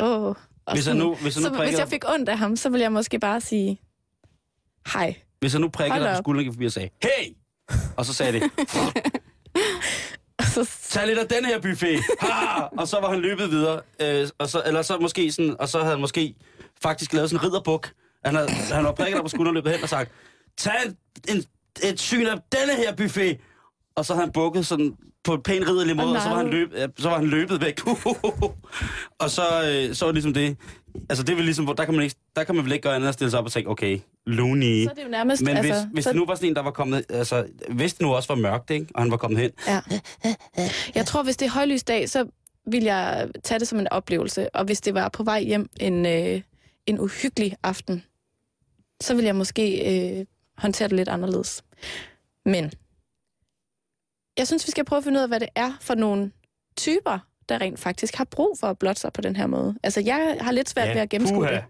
[SPEAKER 2] Åh, og
[SPEAKER 3] Hvis han
[SPEAKER 2] sådan,
[SPEAKER 3] nu, hvis han
[SPEAKER 2] så,
[SPEAKER 3] nu
[SPEAKER 2] hvis
[SPEAKER 3] prikker,
[SPEAKER 2] jeg fik ondt af ham, så ville jeg måske bare sige hej.
[SPEAKER 3] hvis han nu prikker
[SPEAKER 2] Hold
[SPEAKER 3] dig på
[SPEAKER 2] op.
[SPEAKER 3] skulderen og sagde, hey! Og så sagde det,
[SPEAKER 2] så, *laughs* *laughs*
[SPEAKER 3] tag lidt af den her buffet. Ha! Og så var han løbet videre. Øh, og så, eller så måske sådan, og så havde han måske faktisk lavet sådan en ridderbuk. Han havde, han havde prikket dig på skulderen løbet hen og sagt, tag en, en, et syn af denne her buffet. Og så havde han bukket sådan på en pæn ridderlig måde,
[SPEAKER 2] Åh,
[SPEAKER 3] og så var, han løb, så var han løbet væk. *laughs* og så, øh, så var det ligesom det. Altså det er vel ligesom, hvor der kan man, ikke, der kan man vel ikke gøre andet end at stille sig op og tænke, okay, Looney.
[SPEAKER 2] så er det jo nærmest...
[SPEAKER 3] Men
[SPEAKER 2] altså,
[SPEAKER 3] hvis, hvis
[SPEAKER 2] så,
[SPEAKER 3] det nu var sådan en, der var kommet... Altså, hvis det nu også var mørkt, ikke? Og han var kommet hen.
[SPEAKER 2] Ja. Jeg tror, hvis det er højlysdag, så vil jeg tage det som en oplevelse. Og hvis det var på vej hjem en, øh, en uhyggelig aften, så vil jeg måske øh, håndtere det lidt anderledes. Men jeg synes, vi skal prøve at finde ud af, hvad det er for nogle typer, der rent faktisk har brug for at blotte sig på den her måde. Altså, jeg har lidt svært
[SPEAKER 3] Ja,
[SPEAKER 2] ved at gennemskue
[SPEAKER 3] puha.
[SPEAKER 2] det.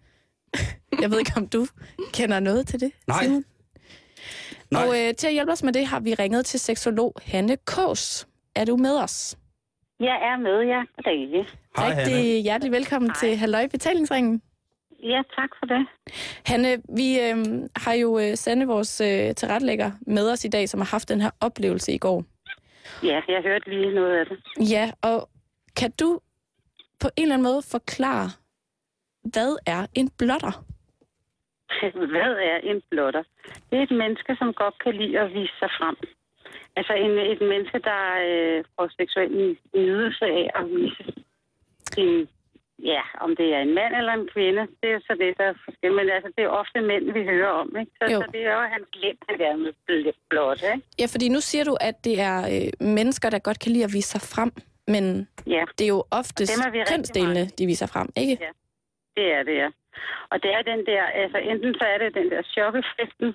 [SPEAKER 2] *laughs* Jeg ved ikke, om du kender noget til det,
[SPEAKER 3] Nej.
[SPEAKER 2] Simon?
[SPEAKER 3] Nej.
[SPEAKER 2] Og øh, til at hjælpe os med det, har vi ringet til seksolog Hanne Kås. Er du med os?
[SPEAKER 5] Jeg er med, ja. Goddag.
[SPEAKER 3] Hej,
[SPEAKER 2] Rigtig
[SPEAKER 3] Hanne.
[SPEAKER 2] hjertelig velkommen
[SPEAKER 5] Hej.
[SPEAKER 2] til Halløj Betalingsringen.
[SPEAKER 5] Ja, tak for det.
[SPEAKER 2] Hanne, vi øh, har jo øh, Sande, vores øh, tilrettelægger, med os i dag, som har haft den her oplevelse i går.
[SPEAKER 5] Ja, jeg hørte lige noget af det.
[SPEAKER 2] Ja, og kan du på en eller anden måde forklare, hvad er en blotter? *laughs*
[SPEAKER 5] Hvad er en blotter? Det er et menneske, som godt kan lide at vise sig frem. Altså en, et menneske, der øh, får seksuel nydelse af at vise sin... Ja, om det er en mand eller en kvinde, det er så det, der er forskelligt. Men altså, det er ofte mænd, vi hører om, ikke? Så,
[SPEAKER 2] Jo.
[SPEAKER 5] så det er jo hans lem, han gerne vil bl- blotte, ikke?
[SPEAKER 2] Ja, fordi nu siger du, at det er øh, mennesker, der godt kan lide at vise sig frem, men
[SPEAKER 5] Ja.
[SPEAKER 2] det er jo oftest kønsdelene, de viser frem, ikke?
[SPEAKER 5] Ja. Det er det, ja. Og det er den der, altså enten så er det den der chok-effekten,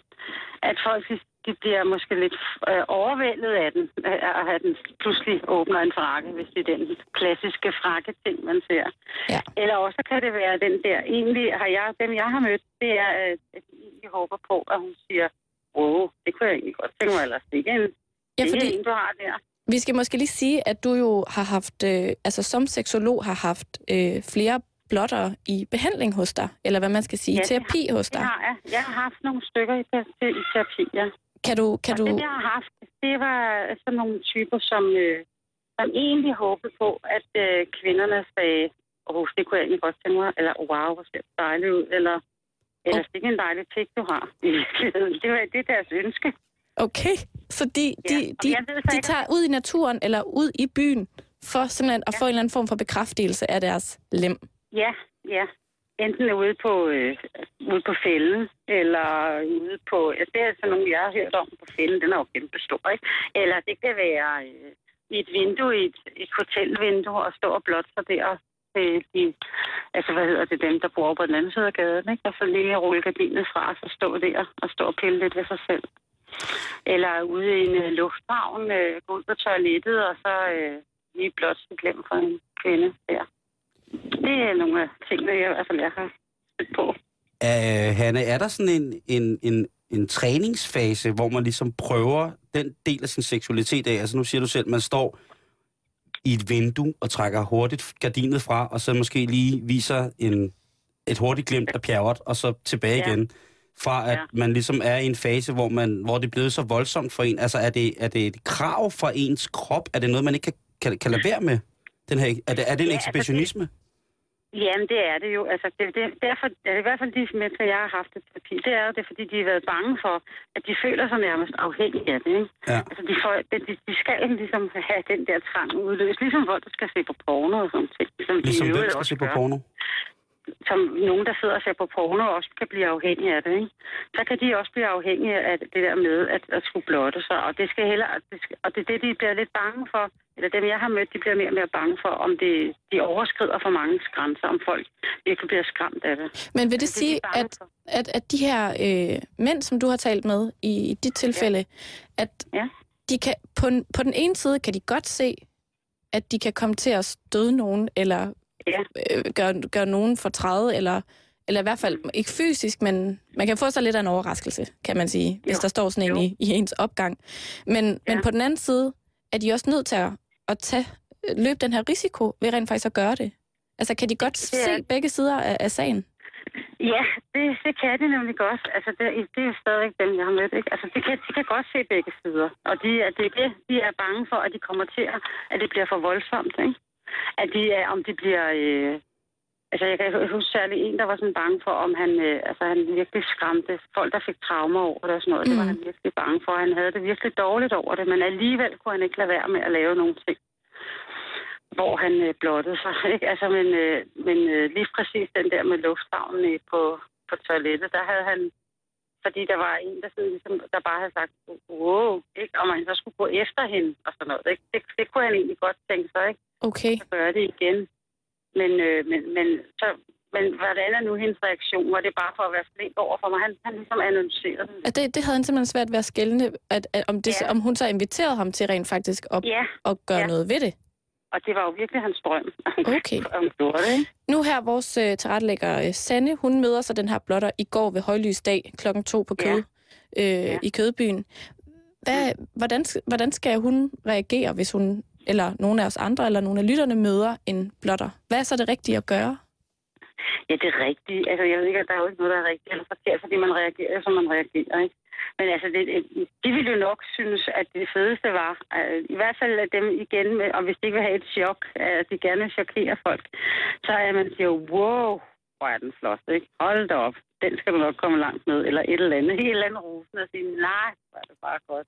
[SPEAKER 5] at folk de, bliver måske lidt øh, overvældet af den, at have den pludselig åbner en frakke, hvis det er den klassiske frakke-ting, man ser.
[SPEAKER 2] Ja.
[SPEAKER 5] Eller også kan det være den der, egentlig har jeg, dem jeg har mødt, det er, at de egentlig håber på, at hun siger, åh, det kunne jeg egentlig godt tænke mig, ellers er ikke en,
[SPEAKER 2] Ja,
[SPEAKER 5] det er
[SPEAKER 2] fordi
[SPEAKER 5] en, du har der.
[SPEAKER 2] Vi skal måske lige sige, at du jo har haft, øh, altså som seksolog har haft øh, flere blotter i behandling hos dig, eller hvad man skal sige,
[SPEAKER 5] Ja,
[SPEAKER 2] ja,
[SPEAKER 5] det
[SPEAKER 2] terapi hos
[SPEAKER 5] Det
[SPEAKER 2] dig.
[SPEAKER 5] har jeg. Jeg har haft nogle stykker i, i terapi, ja.
[SPEAKER 2] Kan du, kan
[SPEAKER 5] og
[SPEAKER 2] du,
[SPEAKER 5] det, jeg har haft, det var sådan nogle typer, som, øh, som egentlig håbede på, at øh, kvinderne sagde, åh, oh, det kunne jeg egentlig godt tænke mig, eller wow, hvor ser du dejlig ud, eller eller det er ikke en dejlig pik, du har. det, var, det er deres ønske.
[SPEAKER 2] okay, så de, de,
[SPEAKER 5] Ja,
[SPEAKER 2] de, de
[SPEAKER 5] ikke-
[SPEAKER 2] tager ud i naturen, eller ud i byen, for simpelthen at
[SPEAKER 5] Ja.
[SPEAKER 2] få en eller anden form for bekræftelse af deres lem.
[SPEAKER 5] Ja, ja. Enten ude på, øh, ude på fælden, eller ude på... Ja, det er sådan nogle, jeg har hørt om på fælden. Den er jo kæmpe stor, ikke? Eller det kan være øh, i et vindue, i et, et hotelvindue, og stå og blot sig der. Øh, de, altså, hvad hedder det, dem, der bor på den anden side af gaden, ikke? Og så lige rulle gardinet fra, og så stå der og stå og pille lidt ved sig selv. Eller ude i en øh, lufthavn, øh, gå ud på toilettet, og så øh, lige blot glem for en kvinde der. Det er nogle af tingene, jeg i hvert fald jeg har stødt på.
[SPEAKER 3] Uh, Hanne, er der sådan en, en, en, en træningsfase, hvor man ligesom prøver den del af sin seksualitet af? Altså nu siger du selv, man står i et vindue og trækker hurtigt gardinet fra, og så måske lige viser en, et hurtigt glimt af pjerret, og så tilbage
[SPEAKER 5] Ja.
[SPEAKER 3] igen. Fra at
[SPEAKER 5] Ja.
[SPEAKER 3] man ligesom er i en fase, hvor, man, hvor det er blevet så voldsomt for en. Altså er det, er det et krav fra ens krop? Er det noget, man ikke kan, kan, kan lade være med? Den her, er, det, er det en
[SPEAKER 5] Ja, altså,
[SPEAKER 3] ekshibitionisme?
[SPEAKER 5] Jamen, det er det jo. Altså, det, det, derfor, det er i hvert fald de mennesker, jeg har haft i terapi, det er jo det, fordi de har været bange for, at de føler sig nærmest afhængige af det. Ikke?
[SPEAKER 3] Ja.
[SPEAKER 5] Altså, de, får, de, de, de skal ligesom have den der trang udløst, ligesom folk, der skal se på porno og sådan ting. Ligesom, de
[SPEAKER 3] Ligesom
[SPEAKER 5] i
[SPEAKER 3] hvem skal
[SPEAKER 5] også
[SPEAKER 3] se på porno?
[SPEAKER 5] Som nogen, der sidder og ser på porno, også kan blive afhængige af det. Ikke? Så kan de også blive afhængige af det der med at, at skulle blotte sig. Og det, skal heller, det skal, og det er det, de bliver lidt bange for. Eller dem, jeg har mødt, de bliver mere og mere bange for, om det, de overskrider for mange grænser, om folk virkelig bliver skræmt af det.
[SPEAKER 2] Men vil det
[SPEAKER 5] er de
[SPEAKER 2] sige,
[SPEAKER 5] bange
[SPEAKER 2] at,
[SPEAKER 5] for.
[SPEAKER 2] at, at de her øh, mænd, som du har talt med i, i dit tilfælde, at
[SPEAKER 5] Ja.
[SPEAKER 2] de kan, på, på den ene side kan de godt se, at de kan komme til at støde nogen, eller
[SPEAKER 5] Ja.
[SPEAKER 2] øh, gøre, gøre nogen fortræde, eller, Eller i hvert fald ikke fysisk, men man kan få sig lidt af en overraskelse, kan man sige, hvis
[SPEAKER 5] Jo.
[SPEAKER 2] der står sådan en i, i ens opgang. Men, ja. men på den anden side er de også nødt til at, at tage, løbe den her risiko ved rent faktisk at gøre det. Altså, kan de godt
[SPEAKER 5] Det er-
[SPEAKER 2] se begge sider af, af sagen?
[SPEAKER 5] Ja, det, det kan de nemlig godt. Altså, det, det er jo stadigvæk dem, jeg har mødt. Ikke? Altså, de kan, de kan godt se begge sider. Og de, er- det er det, de er bange for, at de kommer til, at, at det bliver for voldsomt. Ikke? At de, er- om de bliver... Øh, altså, jeg kan huske særlig en, der var sådan bange for, om han, øh, altså, han virkelig skræmte folk, der fik traumer over det og sådan noget. Mm. Det var
[SPEAKER 2] Mm.
[SPEAKER 5] han virkelig bange for. Han havde det virkelig dårligt over det, men alligevel kunne han ikke lade være med at lave nogle ting hvor han øh, blottede sig. *laughs* Ikke? Altså, men øh, men øh, lige præcis den der med lufthavnen på, på toilettet, der havde han, fordi der var en, der, sådan, ligesom, der bare havde sagt, wow, ikke? og man så skulle gå efter hende og sådan noget. Ikke? Det, det kunne han egentlig godt tænke sig, ikke?
[SPEAKER 2] Okay.
[SPEAKER 5] at gøre det igen. Men, øh, men, men, så, men hvordan er nu hendes reaktion? Var det bare for at være flink over for mig? Han, han ligesom annoncerede det.
[SPEAKER 2] Det, det havde han simpelthen svært ved at skælne, at, at, om, det,
[SPEAKER 5] Ja.
[SPEAKER 2] om hun så inviterede ham til rent faktisk at,
[SPEAKER 5] Ja,
[SPEAKER 2] at gøre
[SPEAKER 5] Ja.
[SPEAKER 2] noget ved det.
[SPEAKER 5] Og det var jo virkelig hans drøm.
[SPEAKER 2] Okay. *laughs*
[SPEAKER 5] Gjorde det, ikke?
[SPEAKER 2] Nu her, vores øh, tilrettelægger øh, Sanne, hun møder så den her blotter i går ved højlysdag klokken to på kød
[SPEAKER 5] Ja.
[SPEAKER 2] øh,
[SPEAKER 5] Ja.
[SPEAKER 2] i Kødbyen. Hvad, hvordan, hvordan skal hun reagere, hvis hun, eller nogle af os andre, eller nogle af lytterne møder en blotter? Hvad er så det rigtige at gøre?
[SPEAKER 5] Ja, det er rigtigt. Altså, jeg ved ikke, at der er jo ikke noget, der er rigtigt eller forkert, fordi man reagerer, som man reagerer, ikke? Men altså, det, de ville jo nok synes, at det fedeste var, øh, i hvert fald at dem igen, med, og hvis de ikke vil have et chok, at de gerne vil chokere folk, så er man siger, wow, hvor er den flot, ikke? Hold da op, den skal du nok komme langt med, eller et eller andet, *laughs* et eller andet rosen, og sige, nej, hvor er det bare godt.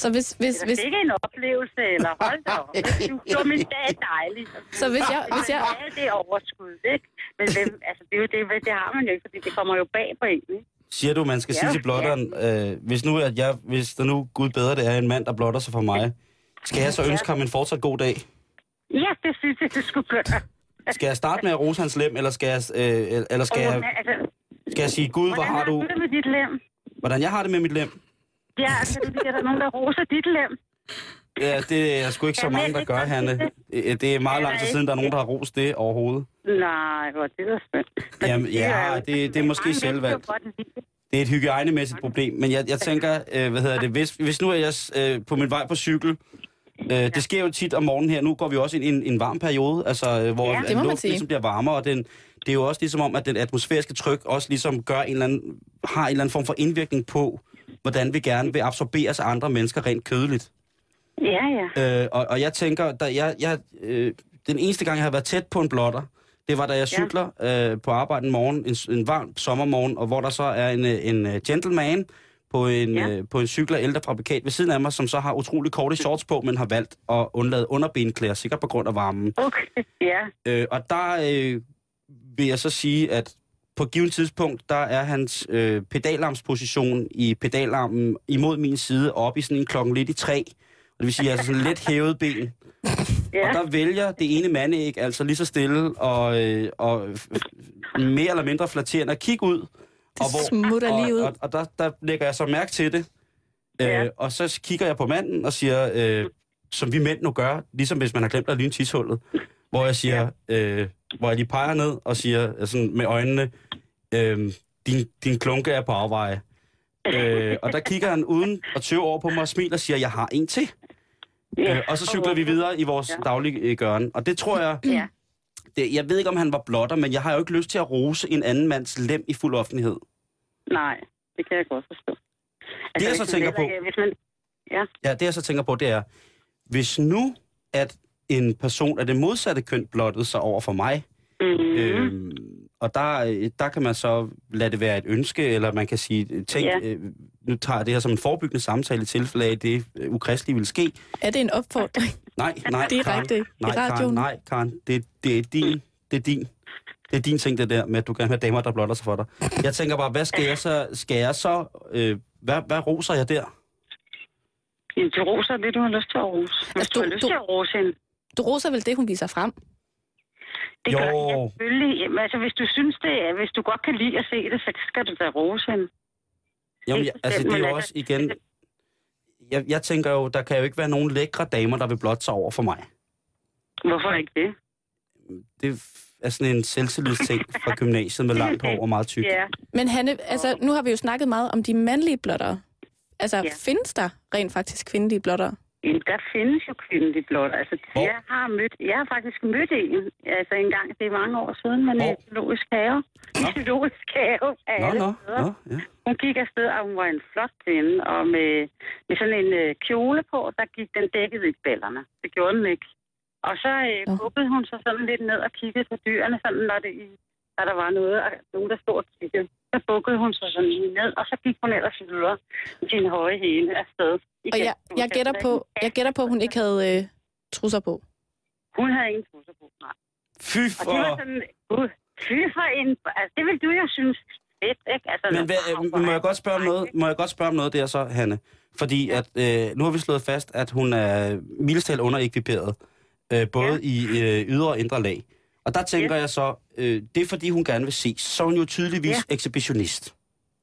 [SPEAKER 2] Så hvis, hvis, hvis,
[SPEAKER 5] fik en oplevelse, eller hold da op, *laughs* du, du min dag er dejlig.
[SPEAKER 2] så hvis jeg, hvis jeg,
[SPEAKER 5] det er overskud, ikke? Men hvem, altså, det, er jo det, det har man jo ikke, fordi det kommer jo bag på en, ikke?
[SPEAKER 3] Siger du, man skal
[SPEAKER 5] Ja,
[SPEAKER 3] sige til blotteren, øh, hvis nu at jeg, hvis der nu Gud bedre det er en mand, der blotter sig for mig, skal jeg så ønske ham en fortsat god dag?
[SPEAKER 5] Ja, det synes jeg, du skulle gøre. *laughs*
[SPEAKER 3] Skal jeg starte med at rose hans lem, eller skal jeg, øh, eller skal jeg,
[SPEAKER 5] altså,
[SPEAKER 3] skal jeg sige, Gud, hvor
[SPEAKER 5] hvordan
[SPEAKER 3] har du,
[SPEAKER 5] det med dit lem?
[SPEAKER 3] hvordan jeg har det med mit lem?
[SPEAKER 5] Ja, du at der er nogen, der roser dit lem?
[SPEAKER 3] Ja, det er sgu ikke så mange, der gør, Hanne. Det er meget lang tid siden, der er nogen, der har rost det overhovedet.
[SPEAKER 5] Nej, hvor det er spændt. Men
[SPEAKER 3] Jamen,
[SPEAKER 5] det
[SPEAKER 3] ja, det- det er måske selvvalgt.
[SPEAKER 5] det.
[SPEAKER 3] Er et hygiejnemæssigt problem, men jeg, jeg tænker, øh, hvad hedder det, hvis, hvis nu er jeg øh, på min vej på cykel, øh, det sker jo tit om morgenen her, nu går vi også ind i en, en varm periode, altså øh, hvor
[SPEAKER 5] Ja,
[SPEAKER 3] luften ligesom bliver varmere, og den, det er jo også ligesom om, at den atmosfæriske tryk også ligesom gør en eller anden, har en eller anden form for indvirkning på, hvordan vi gerne vil absorberes af andre mennesker rent kødeligt.
[SPEAKER 5] Ja, ja.
[SPEAKER 3] Øh, og, og jeg tænker, da jeg, jeg, øh, den eneste gang, jeg har været tæt på en blotter, det var, da jeg cykler øh, på arbejde en morgen, en, en varm sommermorgen, og hvor der så er en, øh, en øh, gentleman på en,
[SPEAKER 5] Ja.
[SPEAKER 3] ja. øh, på en cykel af ældre fabrikat ved siden af mig, som så har utrolig korte shorts på, men har valgt at undlade underbenklæder, sikkert på grund af varmen.
[SPEAKER 5] Okay, *laughs* ja.
[SPEAKER 3] Øh, og der øh, vil jeg så sige, at på et givet tidspunkt, der er hans øh, pedalarmsposition i pedalarmen imod min side, op i sådan en klokken lidt i tre. Og det vil sige, altså sådan let hævet ben.
[SPEAKER 5] ja.
[SPEAKER 3] Og der vælger det ene mandæg altså lige så stille og, øh, og mere eller mindre flatterende at kigge ud.
[SPEAKER 2] Det smutter lige ud.
[SPEAKER 3] Og, og, og der, der lægger jeg så mærke til det.
[SPEAKER 5] Ja.
[SPEAKER 3] Øh, og så kigger jeg på manden og siger, øh, som vi mænd nu gør, ligesom hvis man har glemt at lyne tishullet, hvor jeg siger, øh, hvor jeg lige peger ned og siger øh, sådan med øjnene, øh, din, din klunke er på afveje. Øh, og der kigger han uden at tøve over på mig og smiler og siger, jeg har en til.
[SPEAKER 5] Ja.
[SPEAKER 3] Øh, og så cykler vi videre i vores
[SPEAKER 5] Ja.
[SPEAKER 3] ja. daglige øh, gøren. Og det tror jeg...
[SPEAKER 5] Ja.
[SPEAKER 3] Det, jeg ved ikke, om han var blotter, men jeg har jo ikke lyst til at rose en anden mands lem i fuld offentlighed.
[SPEAKER 5] Nej, det kan jeg godt forstå.
[SPEAKER 3] Det, jeg så
[SPEAKER 5] man
[SPEAKER 3] tænker på-
[SPEAKER 5] ikke- Hvis man,
[SPEAKER 3] Ja, det jeg så tænker på, det er, hvis nu, at en person af det modsatte køn blottede sig over for mig,
[SPEAKER 5] mm,
[SPEAKER 3] øhm, og der, øh, der kan man så lade det være et ønske, eller man kan sige, tænk,
[SPEAKER 5] Ja.
[SPEAKER 3] øh, nu tager jeg det her som en forebyggende samtale i tilfælde af, at det øh, ukristelige vil ske.
[SPEAKER 2] Er det en opfordring
[SPEAKER 3] Nej, nej,
[SPEAKER 2] direkte
[SPEAKER 3] Karen.
[SPEAKER 2] i
[SPEAKER 3] Nej, Karen,
[SPEAKER 2] radioen?
[SPEAKER 3] nej, Karen. Det, det er din. Det er din. Det er din ting, det der med, at du gerne vil have damer, der blotter sig for dig. Jeg tænker bare, hvad skal jeg så... Skal jeg så øh, hvad, hvad roser jeg der?
[SPEAKER 5] Jamen, du roser det, du har lyst til at rose. Hvis
[SPEAKER 2] Altså,
[SPEAKER 5] du,
[SPEAKER 2] du-
[SPEAKER 5] har lyst
[SPEAKER 2] du-
[SPEAKER 5] til at rose hende,
[SPEAKER 2] Du roser vel det, hun viser frem?
[SPEAKER 5] Det
[SPEAKER 3] Jo.
[SPEAKER 5] gør jeg selvfølgelig. Jamen, altså, hvis du synes det, er- hvis du godt kan lide at se det, så skal du da rose hende.
[SPEAKER 3] Jamen, jeg, altså, det er jo
[SPEAKER 5] altså-
[SPEAKER 3] også igen... Jeg, jeg tænker jo, der kan jo ikke være nogen lækre damer, der vil blotte sig over for mig.
[SPEAKER 5] Hvorfor ikke det?
[SPEAKER 3] Det, af sådan en selvtillidsting *laughs* fra gymnasiet med langt hår og meget tyk.
[SPEAKER 5] Ja,
[SPEAKER 2] Men Hanne, altså, nu har vi jo snakket meget om de mandlige blottere. Altså,
[SPEAKER 5] ja.
[SPEAKER 2] findes der rent faktisk kvindelige blottere?
[SPEAKER 5] Jamen, der findes jo kvindelige blot. Altså,
[SPEAKER 3] Hvor?
[SPEAKER 5] jeg har mødt, jeg har faktisk mødt en, altså en gang, det er mange år siden, men
[SPEAKER 3] Hvor?
[SPEAKER 5] zoologisk have.
[SPEAKER 3] Nå.
[SPEAKER 5] zoologisk have af
[SPEAKER 3] Nå,
[SPEAKER 5] alle
[SPEAKER 3] nå,
[SPEAKER 5] steder.
[SPEAKER 3] nå, ja.
[SPEAKER 5] Hun gik afsted, og hun var en flot kvinde, og med, med sådan en øh, kjole på, der gik den dækket ikke ballerne. Det gjorde den ikke. Og så øh, bukkede hun sig sådan lidt ned og kiggede på dyrene, sådan når, det, når der var noget, og nogen, der stod og kiggede. Så bukkede hun sig sådan lige ned, og så gik hun ellers videre med sin høje hæle afsted.
[SPEAKER 2] Og jeg, jeg, gætter på, jeg gætter på, at hun ikke havde øh, trusser på.
[SPEAKER 5] Hun havde ingen trusser på, nej.
[SPEAKER 3] Fy
[SPEAKER 5] Og det var
[SPEAKER 3] for...
[SPEAKER 5] sådan, gud, fy for en... Altså, det vil du jo synes fedt, ikke? Altså,
[SPEAKER 3] Men hvad, øh, må jeg godt spørge om noget? Må jeg godt spørge om noget der så, Hanne? Fordi at, øh, nu har vi slået fast, at hun er mildestal underekviperet, øh, både ja. i øh, ydre og indre lag. Og der tænker
[SPEAKER 5] Ja.
[SPEAKER 3] jeg så, øh, det er fordi hun gerne vil ses. Så er hun jo tydeligvis ja. ekshibitionist.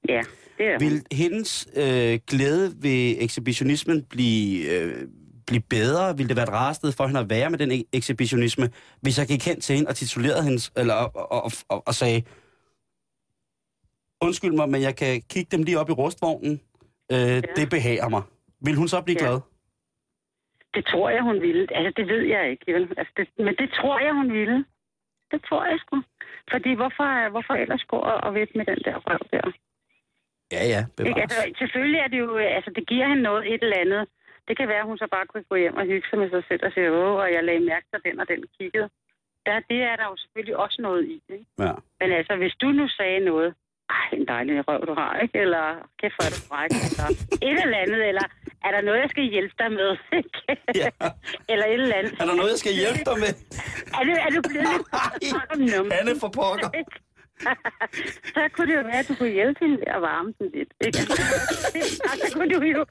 [SPEAKER 5] Ja, det er.
[SPEAKER 3] Vil hendes øh, glæde ved ekshibitionismen blive, øh, blive bedre? Vil det være et rareste for hende at være med den ek- ekshibitionisme, hvis jeg gik hen til hende og titulerede hende, eller, og, og, og, og sagde, undskyld mig, men jeg kan kigge dem lige op i rustvognen. Øh, ja. Det behager mig. Vil hun så blive
[SPEAKER 5] Ja.
[SPEAKER 3] glad?
[SPEAKER 5] Det tror jeg, hun ville. Altså, det ved jeg ikke. Vel? Altså, det, men det tror jeg, hun ville. Det tror jeg sgu. Fordi hvorfor, hvorfor ellers gå og, og vente med den der røv der?
[SPEAKER 3] Ja, ja,
[SPEAKER 5] Ikke?
[SPEAKER 3] bevares.
[SPEAKER 5] Altså, selvfølgelig er det jo, altså det giver hende noget, et eller andet. Det kan være, at hun så bare kunne gå hjem og hygge sig med sig selv og sige, åh, og jeg lagde mærke til den og den kiggede. Der, det er der jo selvfølgelig også noget i. Ikke?
[SPEAKER 3] Ja.
[SPEAKER 5] Men altså, hvis du nu sagde noget, ej, en dejlig røv, du har, ikke? Eller, kæft, hvor er du fræk, eller et eller andet, eller er der noget, jeg skal hjælpe dig med? *laughs*
[SPEAKER 3] Ja.
[SPEAKER 5] eller et eller andet.
[SPEAKER 3] Er der noget, jeg skal hjælpe dig med?
[SPEAKER 5] Er du, er du blevet lidt numsen?
[SPEAKER 3] Hanne for pokker. *laughs*
[SPEAKER 5] så kunne det jo være, at du kunne hjælpe hende ved at varme den lidt. Ikke? og så kunne du jo,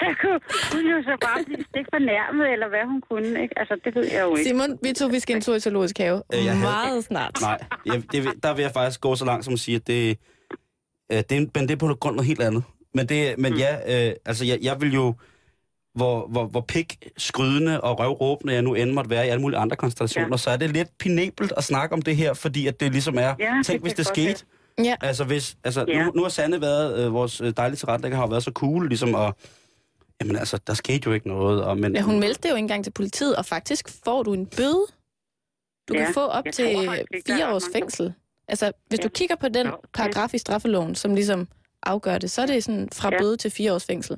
[SPEAKER 5] så kunne hun jo så bare blive stik fornærmet, eller hvad hun kunne. Ikke? Altså, det ved jeg jo ikke.
[SPEAKER 2] Simon, vi to, vi skal en tur i zoologisk have.
[SPEAKER 3] Øh, jeg havde-
[SPEAKER 2] Meget snart.
[SPEAKER 3] Nej, jeg, det, der vil jeg faktisk gå så langt som at sige, at det, øh, det, men det er på grund af noget helt andet. Men, det, men ja, øh, altså jeg, jeg vil jo, hvor, hvor, hvor pik, skrydende og røvråbende jeg nu end måtte være i alle mulige andre konstellationer, ja. Så er det lidt pinabelt at snakke om det her, fordi at det ligesom er,
[SPEAKER 5] Ja,
[SPEAKER 3] tænk
[SPEAKER 5] det
[SPEAKER 3] hvis det skete.
[SPEAKER 2] Ja.
[SPEAKER 3] Altså, hvis, altså
[SPEAKER 5] Ja.
[SPEAKER 3] nu, nu har Sanne været, øh, vores øh, dejlige tilrettelægger har været så cool, ligesom, og jamen altså, der skete jo ikke noget. Og, men,
[SPEAKER 2] Ja, hun meldte det jo ikke engang til politiet, og faktisk får du en bøde. Du
[SPEAKER 5] Ja,
[SPEAKER 2] kan få op
[SPEAKER 5] jeg
[SPEAKER 2] til
[SPEAKER 5] tror
[SPEAKER 2] fire års fængsel. Altså, hvis
[SPEAKER 5] Ja.
[SPEAKER 2] du kigger på den paragraf i straffeloven, som ligesom afgør det, så er det sådan fra
[SPEAKER 5] Ja.
[SPEAKER 2] bøde til fire års fængsel.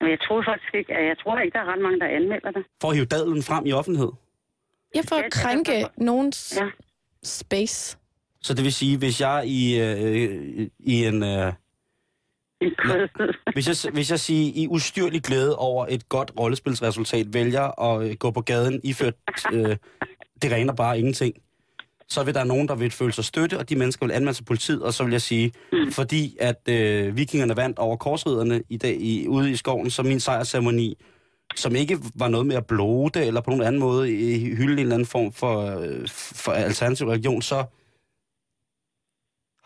[SPEAKER 5] Men jeg tror faktisk ikke, jeg tror ikke, der er ret mange, der anmelder det.
[SPEAKER 3] For at hive dadlen frem i offentlighed.
[SPEAKER 2] Jeg får
[SPEAKER 5] Ja,
[SPEAKER 2] at krænke
[SPEAKER 5] derfor.
[SPEAKER 2] nogens
[SPEAKER 5] Ja.
[SPEAKER 2] space.
[SPEAKER 3] Så det vil sige, hvis jeg i, øh, i en... Øh, Hvis jeg, hvis jeg siger i ustyrlig glæde over et godt rollespilsresultat vælger at øh, gå på gaden iført, øh, det regner bare ingenting, så vil der nogen, der vil føle sig støtte, og de mennesker vil anmelde sig politiet, og så vil jeg sige, mm. fordi at øh, vikingerne vandt over korsriderne i dag i, ude i skoven, så min sejrsceremoni, som ikke var noget med at blode, eller på nogen anden måde i- hylde en eller anden form for, øh, for alternativ religion, så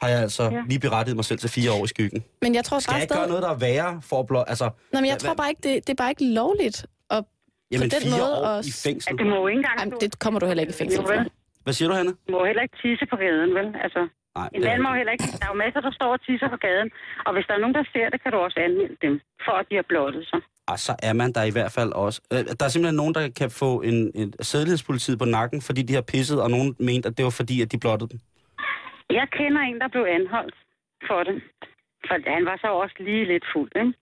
[SPEAKER 3] har jeg altså ja.
[SPEAKER 5] Ja.
[SPEAKER 3] lige berettiget mig selv til fire år i skyggen.
[SPEAKER 2] Men jeg tror
[SPEAKER 3] Skal
[SPEAKER 2] bare
[SPEAKER 3] jeg ikke gøre
[SPEAKER 2] stadig...
[SPEAKER 3] noget, der er værre for at blå... Altså,
[SPEAKER 2] Nå, men jeg
[SPEAKER 3] Hvad-
[SPEAKER 2] tror bare ikke, det, det er bare ikke lovligt. Og
[SPEAKER 3] jamen
[SPEAKER 2] den
[SPEAKER 3] fire
[SPEAKER 2] måde
[SPEAKER 3] år
[SPEAKER 2] at-
[SPEAKER 3] i fængsel.
[SPEAKER 5] At du må jo ikke engang...
[SPEAKER 2] jamen, det kommer du heller ikke i fængsel for.
[SPEAKER 3] Hvad siger du, Hanne?
[SPEAKER 5] Du må heller ikke tisse på gaden, vel? Altså,
[SPEAKER 3] Nej,
[SPEAKER 5] en mand må heller ikke... Der er jo masser, der står og tisser på gaden. Og hvis der er nogen, der ser det, kan du også anmelde dem, for at de har blottet sig.
[SPEAKER 3] Og så er man der i hvert fald også. Øh, Der er simpelthen nogen, der kan få en, en sædelighedspolitiet på nakken, fordi de har pisset, og nogen mente, at det var fordi, at de blottede dem.
[SPEAKER 5] Jeg kender en, der blev anholdt for det. For han var så også lige lidt fuld, ikke?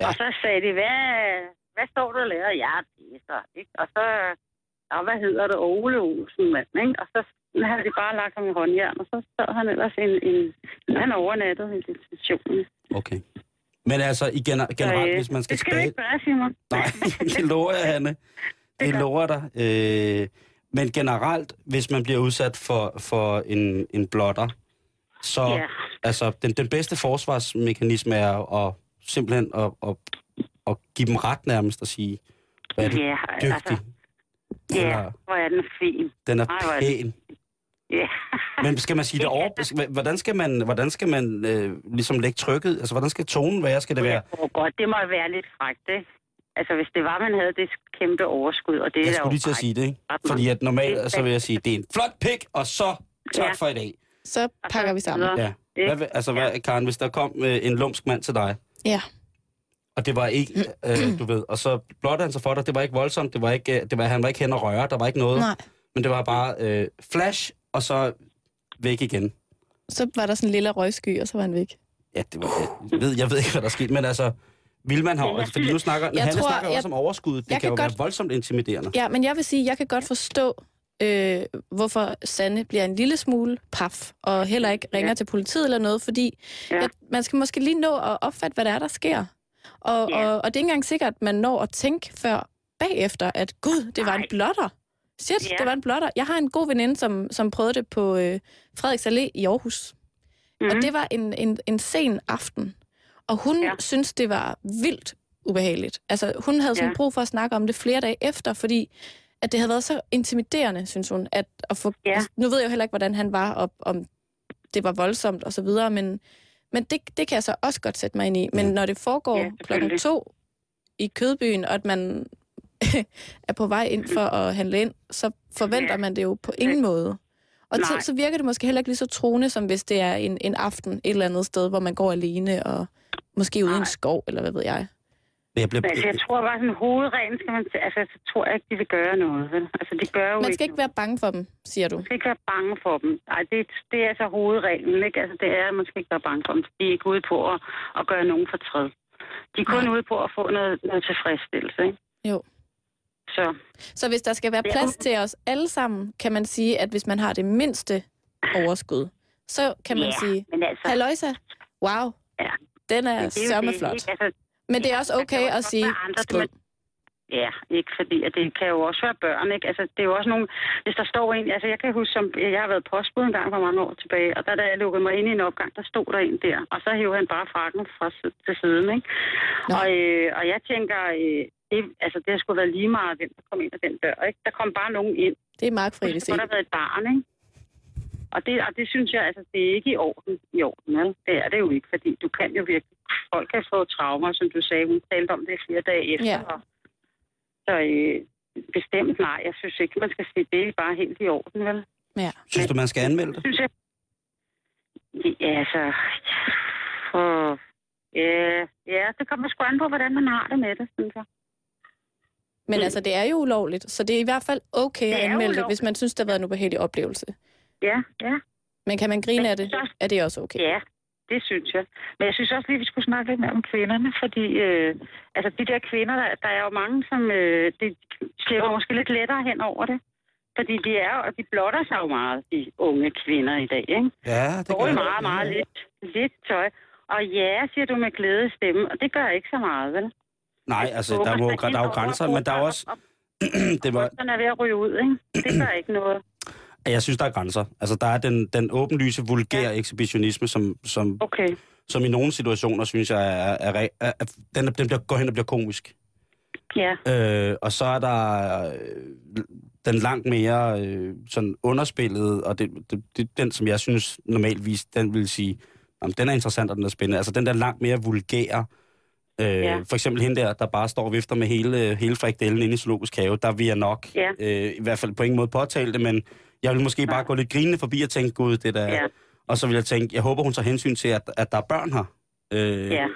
[SPEAKER 3] Ja.
[SPEAKER 5] Og så sagde de, hvad, hvad står du og laver? Ja, det er så, ikke? Og så, ja, hvad hedder det? Ole Olsen, mand, ikke? Og så havde de bare lagt ham i håndjern, og så sad han ellers en, en han overnattede i detentionen.
[SPEAKER 3] Okay. Men altså, i gener- generelt,
[SPEAKER 5] øh,
[SPEAKER 3] hvis man skal
[SPEAKER 5] det skal
[SPEAKER 3] tilbage...
[SPEAKER 5] ikke gøre, Simon.
[SPEAKER 3] Nej, *laughs* *laughs* det lover jeg, Hanne. Det lover dig. Øh, men generelt, hvis man bliver udsat for, for en, en blotter, så
[SPEAKER 5] Ja.
[SPEAKER 3] altså, den, den bedste forsvarsmekanisme er at simpelthen at, at, at give dem ret nærmest og sige, hvad er du
[SPEAKER 5] Ja,
[SPEAKER 3] dygtig.
[SPEAKER 5] altså, ja,
[SPEAKER 3] Eller,
[SPEAKER 5] hvor er den fin.
[SPEAKER 3] den er
[SPEAKER 5] Ej, er det-
[SPEAKER 3] pæn.
[SPEAKER 5] Ja. *laughs*
[SPEAKER 3] Men skal man sige det
[SPEAKER 5] Det er
[SPEAKER 3] over? Hvordan skal man, hvordan skal man øh, ligesom lægge trykket? Altså, hvordan skal tonen være? Skal det være...
[SPEAKER 5] Jeg tror godt, det må være lidt frækt, ikke? Altså, hvis det var, man havde det kæmpe overskud, og det
[SPEAKER 3] Jeg
[SPEAKER 5] er der
[SPEAKER 3] skulle lige til at sige det, ikke? Fordi at
[SPEAKER 5] Det
[SPEAKER 3] normalt, så vil jeg sige, det er en flot pik, og så tak
[SPEAKER 5] Ja.
[SPEAKER 3] for i dag.
[SPEAKER 2] Så pakker vi sammen.
[SPEAKER 3] Ja. Hvad, altså, hvad, Karen, hvis der kom øh, en lumsk mand til dig,
[SPEAKER 2] Ja.
[SPEAKER 3] Og det var ikke, øh, du ved, og så blottede han sig for dig, det var ikke voldsomt, det var ikke, øh, det var, han var ikke hen og røre, der var ikke noget,
[SPEAKER 2] Nej.
[SPEAKER 3] men det var bare øh, flash, og så væk igen.
[SPEAKER 2] Så var der sådan en lille røgsky, og så var han væk.
[SPEAKER 3] Ja, det var, jeg, ved, jeg ved ikke, hvad der skete, men altså, vil man have, fordi nu snakker,
[SPEAKER 2] Jeg
[SPEAKER 3] han
[SPEAKER 2] tror,
[SPEAKER 3] snakker
[SPEAKER 2] jeg-
[SPEAKER 3] også om overskud, det
[SPEAKER 2] jeg
[SPEAKER 3] kan,
[SPEAKER 2] kan
[SPEAKER 3] jo
[SPEAKER 2] godt-
[SPEAKER 3] være voldsomt intimiderende.
[SPEAKER 2] Ja, men jeg vil sige, jeg kan godt forstå, øh, hvorfor Sanne bliver en lille smule paf, og heller ikke ringer
[SPEAKER 5] Ja.
[SPEAKER 2] til politiet eller noget, fordi
[SPEAKER 5] Ja.
[SPEAKER 2] ja. at man skal måske lige nå at opfatte, hvad der er, der sker. Og,
[SPEAKER 5] Ja.
[SPEAKER 2] og, og det er ikke engang sikkert, at man når at tænke før bagefter, at gud, det var en blotter. Shit,
[SPEAKER 5] Ja.
[SPEAKER 2] det var en blotter. Jeg har en god veninde, som, som prøvede det på øh, Frederiks Allé i Aarhus. Mm. Og
[SPEAKER 5] Mhm.
[SPEAKER 2] det var en, en, en sen aften. Og hun. Ja. synes, det var vildt ubehageligt. Altså, hun havde sådan
[SPEAKER 5] Ja.
[SPEAKER 2] brug for at snakke om det flere dage efter, fordi at det havde været så intimiderende, synes hun, at, at få...
[SPEAKER 5] Ja.
[SPEAKER 2] Altså, nu ved jeg jo heller ikke, hvordan han var, og om det var voldsomt og så videre, men, men det, det kan jeg så også godt sætte mig ind i. Men når det foregår
[SPEAKER 5] Ja,
[SPEAKER 2] ja, klokken to i Kødbyen, og at man *laughs* er på vej ind for at handle ind, så forventer
[SPEAKER 5] Ja.
[SPEAKER 2] man det jo på ingen måde. Og
[SPEAKER 5] Nej.
[SPEAKER 2] så, så virker det måske heller ikke lige så troende, som hvis det er en, en aften et eller andet sted, hvor man går alene og måske ude i en skov, eller hvad ved jeg.
[SPEAKER 3] Jeg bliver,
[SPEAKER 5] Men altså, jeg tror bare, sådan hovedreglen skal man... Altså, så tror jeg ikke, de vil gøre noget, vel? Altså, de gør jo
[SPEAKER 2] Man skal ikke være bange for dem, siger du.
[SPEAKER 5] Man skal ikke være bange for dem. Nej, det, det er altså hovedreglen, ikke? Altså, det er, at man skal ikke være bange for dem. De er ikke ude på at, at gøre nogen fortræd. De er kun
[SPEAKER 2] Nej.
[SPEAKER 5] ude på at få noget, noget tilfredsstillelse, ikke?
[SPEAKER 2] Jo.
[SPEAKER 5] Så,
[SPEAKER 2] Så hvis der skal være
[SPEAKER 5] Ja.
[SPEAKER 2] plads til os alle sammen, kan man sige, at hvis man har det mindste overskud, så kan man
[SPEAKER 5] ja,
[SPEAKER 2] sige,
[SPEAKER 5] men altså...
[SPEAKER 2] Halløjsa, wow,
[SPEAKER 5] Ja.
[SPEAKER 2] den er,
[SPEAKER 5] er
[SPEAKER 2] sørme flot.
[SPEAKER 5] ikke? Altså,
[SPEAKER 2] Men det er også
[SPEAKER 5] kan
[SPEAKER 2] okay at sige,
[SPEAKER 5] andre, er- Ja, ikke fordi, at det kan jo også være børn, ikke? Altså, det er jo også nogle... Hvis der står en... Altså, jeg kan huske, som... Jeg har været postbud en gang for mange år tilbage, og der, da jeg lukkede mig ind i en opgang, der stod der en der, og så hævde han bare frakken fra til siden, ikke?
[SPEAKER 2] Nå.
[SPEAKER 5] Og, øh, og jeg tænker, øh, det, altså, det har sgu været lige meget, hvem der kom ind ad den dør, ikke? Der kom bare nogen ind.
[SPEAKER 2] Det er Mark
[SPEAKER 5] Det
[SPEAKER 2] Friedrich.
[SPEAKER 5] skulle have været et barn, ikke? Og det, og det synes jeg, altså, det er ikke i orden. I orden, vel? Det er det jo ikke, fordi du kan jo virkelig... Folk kan få traumer, som du sagde. Hun talte om det flere dage efter.
[SPEAKER 2] Ja.
[SPEAKER 5] Så øh, bestemt nej, jeg synes ikke, man skal sige, det er bare helt i orden, vel?
[SPEAKER 2] Ja.
[SPEAKER 3] synes du, man skal anmelde det?
[SPEAKER 5] Synes jeg. Ja, altså... For, ja, ja, det kommer sgu an på, hvordan man har det med det, synes jeg.
[SPEAKER 2] Men altså, det er jo ulovligt, så det er i hvert fald okay
[SPEAKER 5] Det
[SPEAKER 2] at anmelde det,
[SPEAKER 5] ulovligt.
[SPEAKER 2] hvis man synes, det har været en ubehagelig oplevelse.
[SPEAKER 5] Ja, ja,
[SPEAKER 2] Men kan man grine
[SPEAKER 5] Men
[SPEAKER 2] af det,
[SPEAKER 5] så-
[SPEAKER 2] er det også okay.
[SPEAKER 5] ja. Det synes jeg. Men jeg synes også lige, vi skulle snakke lidt mere om kvinderne, fordi øh, altså de der kvinder, der, der er jo mange, som øh, de slipper måske lidt lettere hen over det. Fordi de er jo, de blotter sig jo meget, de unge kvinder i dag, ikke?
[SPEAKER 3] Ja, det
[SPEAKER 5] i
[SPEAKER 3] jeg.
[SPEAKER 5] meget, meget lidt, lidt tøj. Og ja, siger du med glæde stemme, og det gør ikke så meget, vel?
[SPEAKER 3] Nej, altså, der, må, der er jo grænser, men der er også... *clears throat* det var,
[SPEAKER 5] Den er ved at ryge ud, ikke? Det gør ikke noget.
[SPEAKER 3] Jeg synes, der er grænser. Altså, der er den, den åbenlyse, vulgære ja. ekshibitionisme, som, som,
[SPEAKER 5] Okay.
[SPEAKER 3] som i nogle situationer, synes jeg, er, er, er, er, er den, den bliver, går hen og bliver komisk.
[SPEAKER 5] Ja,
[SPEAKER 3] Øh, og så er der øh, den langt mere øh, sådan underspillet, og det, det, det, den, som jeg synes normalvis, den vil sige, jamen, den er interessant, og den er spændende. Altså den der langt mere vulgære, øh,
[SPEAKER 5] Ja.
[SPEAKER 3] for eksempel hende der, der bare står og vifter med hele, hele frikadellen inde i zoologisk have, der vil jeg nok,
[SPEAKER 5] Ja.
[SPEAKER 3] øh, i hvert fald på ingen måde påtale det, men jeg vil måske bare gå lidt grinende forbi og tænke, gud, det der...
[SPEAKER 5] Ja.
[SPEAKER 3] Og så vil jeg tænke, jeg håber, hun tager hensyn til, at, at der er børn her. Øh,
[SPEAKER 5] ja.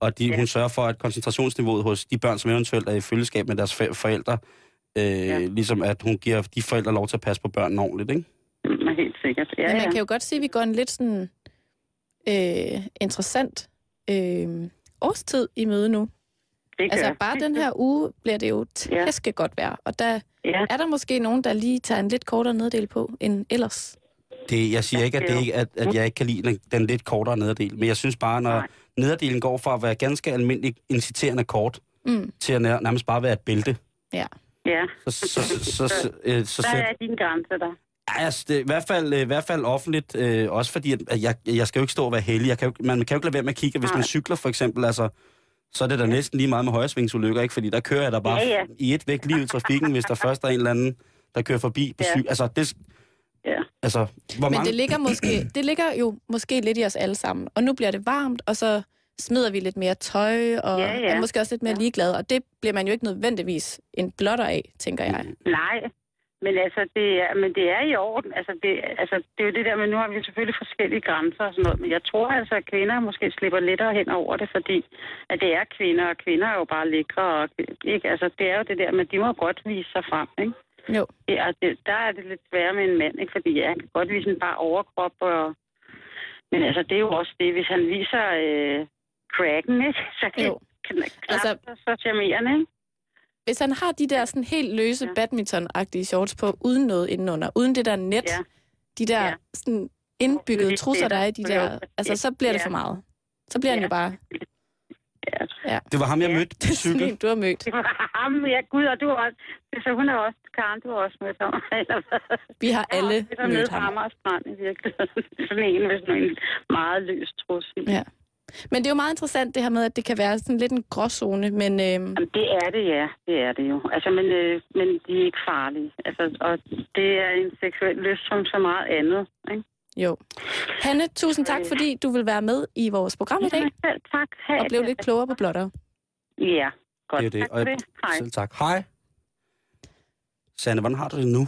[SPEAKER 3] og de,
[SPEAKER 5] Ja.
[SPEAKER 3] hun sørger for, at koncentrationsniveauet hos de børn, som eventuelt er i følgeskab med deres forældre, øh, ja. ligesom at hun giver de forældre lov til at passe på børnene ordentligt, ikke?
[SPEAKER 5] Mm, Helt sikkert. Ja,
[SPEAKER 2] Men man
[SPEAKER 5] ja.
[SPEAKER 2] kan jo godt sige, at vi går en lidt sådan øh, interessant øh, årstid i møde nu.
[SPEAKER 5] Det gør.
[SPEAKER 2] Altså bare den her uge bliver det jo
[SPEAKER 5] Ja.
[SPEAKER 2] tæske godt vejr, og der
[SPEAKER 5] Ja.
[SPEAKER 2] er der måske nogen, der lige tager en lidt kortere neddel på end ellers.
[SPEAKER 3] Det, jeg siger ikke, at, det ikke at, at jeg ikke kan lide den, den lidt kortere nederdel, men jeg synes bare, når
[SPEAKER 5] Nej.
[SPEAKER 3] nederdelen går fra at være ganske almindelig inciterende kort,
[SPEAKER 2] Mm.
[SPEAKER 3] til at nær, nærmest bare være et bælte,
[SPEAKER 2] Ja.
[SPEAKER 5] ja.
[SPEAKER 3] så, så, så, så, så, øh, så,
[SPEAKER 5] Der er dine grænser der.
[SPEAKER 3] Ja, altså, det, i, hvert fald, øh, i hvert fald offentligt, øh, også fordi, at jeg, jeg skal jo ikke stå og være heldig. Jeg kan jo, man kan jo ikke lade være med at kigge, hvis
[SPEAKER 5] Nej.
[SPEAKER 3] man cykler for eksempel, altså, så er det da næsten lige meget med højresvingsulykker, ikke? Fordi der kører jeg da bare
[SPEAKER 5] Ja, ja.
[SPEAKER 3] i et væk lige ud i trafikken, hvis der *laughs* først er en eller anden, der kører forbi på
[SPEAKER 5] Ja.
[SPEAKER 3] Altså, det,
[SPEAKER 5] Ja.
[SPEAKER 3] altså, hvor
[SPEAKER 2] Men
[SPEAKER 3] mange...
[SPEAKER 2] det ligger, måske, det ligger jo måske lidt i os alle sammen. Og nu bliver det varmt, og så smider vi lidt mere tøj, og
[SPEAKER 5] Ja, ja.
[SPEAKER 2] er måske også lidt mere
[SPEAKER 5] Ja.
[SPEAKER 2] ligeglad. Og det bliver man jo ikke nødvendigvis en blotter af, tænker jeg.
[SPEAKER 5] Nej, men altså, det er, men det er i orden. Altså det, altså, det er jo det der, men nu har vi selvfølgelig forskellige grænser og sådan noget. Men jeg tror altså, at kvinder måske slipper lettere hen over det, fordi at det er kvinder, og kvinder er jo bare lækre. Og, ikke? Altså, det er jo det der, men de må godt vise sig frem, ikke?
[SPEAKER 2] Jo.
[SPEAKER 5] Er, det, der er det lidt sværere med en mand, ikke? Fordi ja, han kan godt vise en bare overkrop. Og... Men altså, det er jo også det, hvis han viser øh, cracken, ikke? *laughs* Så kan
[SPEAKER 2] Jo.
[SPEAKER 5] knap
[SPEAKER 2] altså...
[SPEAKER 5] så charmerende, ikke?
[SPEAKER 2] Hvis han har de der sådan helt løse
[SPEAKER 5] Ja.
[SPEAKER 2] badminton-agtige shorts på, uden noget indenunder, uden det der net,
[SPEAKER 5] Ja.
[SPEAKER 2] de der
[SPEAKER 5] Ja.
[SPEAKER 2] sådan indbyggede trusser, der er i de
[SPEAKER 5] det.
[SPEAKER 2] der, altså så bliver det for meget. Så bliver han
[SPEAKER 5] Ja.
[SPEAKER 2] jo bare,
[SPEAKER 5] Ja.
[SPEAKER 3] Det var ham, jeg mødte på
[SPEAKER 2] det er
[SPEAKER 3] cykel.
[SPEAKER 2] sådan en, du har mødt.
[SPEAKER 5] Det var ham, ja, gud, og du er også... Så hun er også... Karen, du har også mødt ham. *laughs* eller hvad?
[SPEAKER 2] Vi har
[SPEAKER 5] Jeg
[SPEAKER 2] alle mødt ham.
[SPEAKER 5] Amager Strand i virkeligheden. *laughs* Sådan en med sådan en meget løs trussel.
[SPEAKER 2] Ja. Men det er jo meget interessant det her med, at det kan være sådan lidt en gråzone, men øhm,
[SPEAKER 5] Jamen, det er det, ja. Det er det jo. Altså, men, øh, men de er ikke farlige. Altså, og det er en seksuel lyst som så meget andet. Ikke?
[SPEAKER 2] jo. Hanne, tusind tak, fordi du vil være med i vores program i dag,
[SPEAKER 5] selv tak. Hej.
[SPEAKER 2] og blev lidt klogere på blotter.
[SPEAKER 5] Ja, godt.
[SPEAKER 3] Det er det.
[SPEAKER 5] Tak for det. Hej.
[SPEAKER 3] Selv tak. Hej. Sanne, hvordan har du det nu?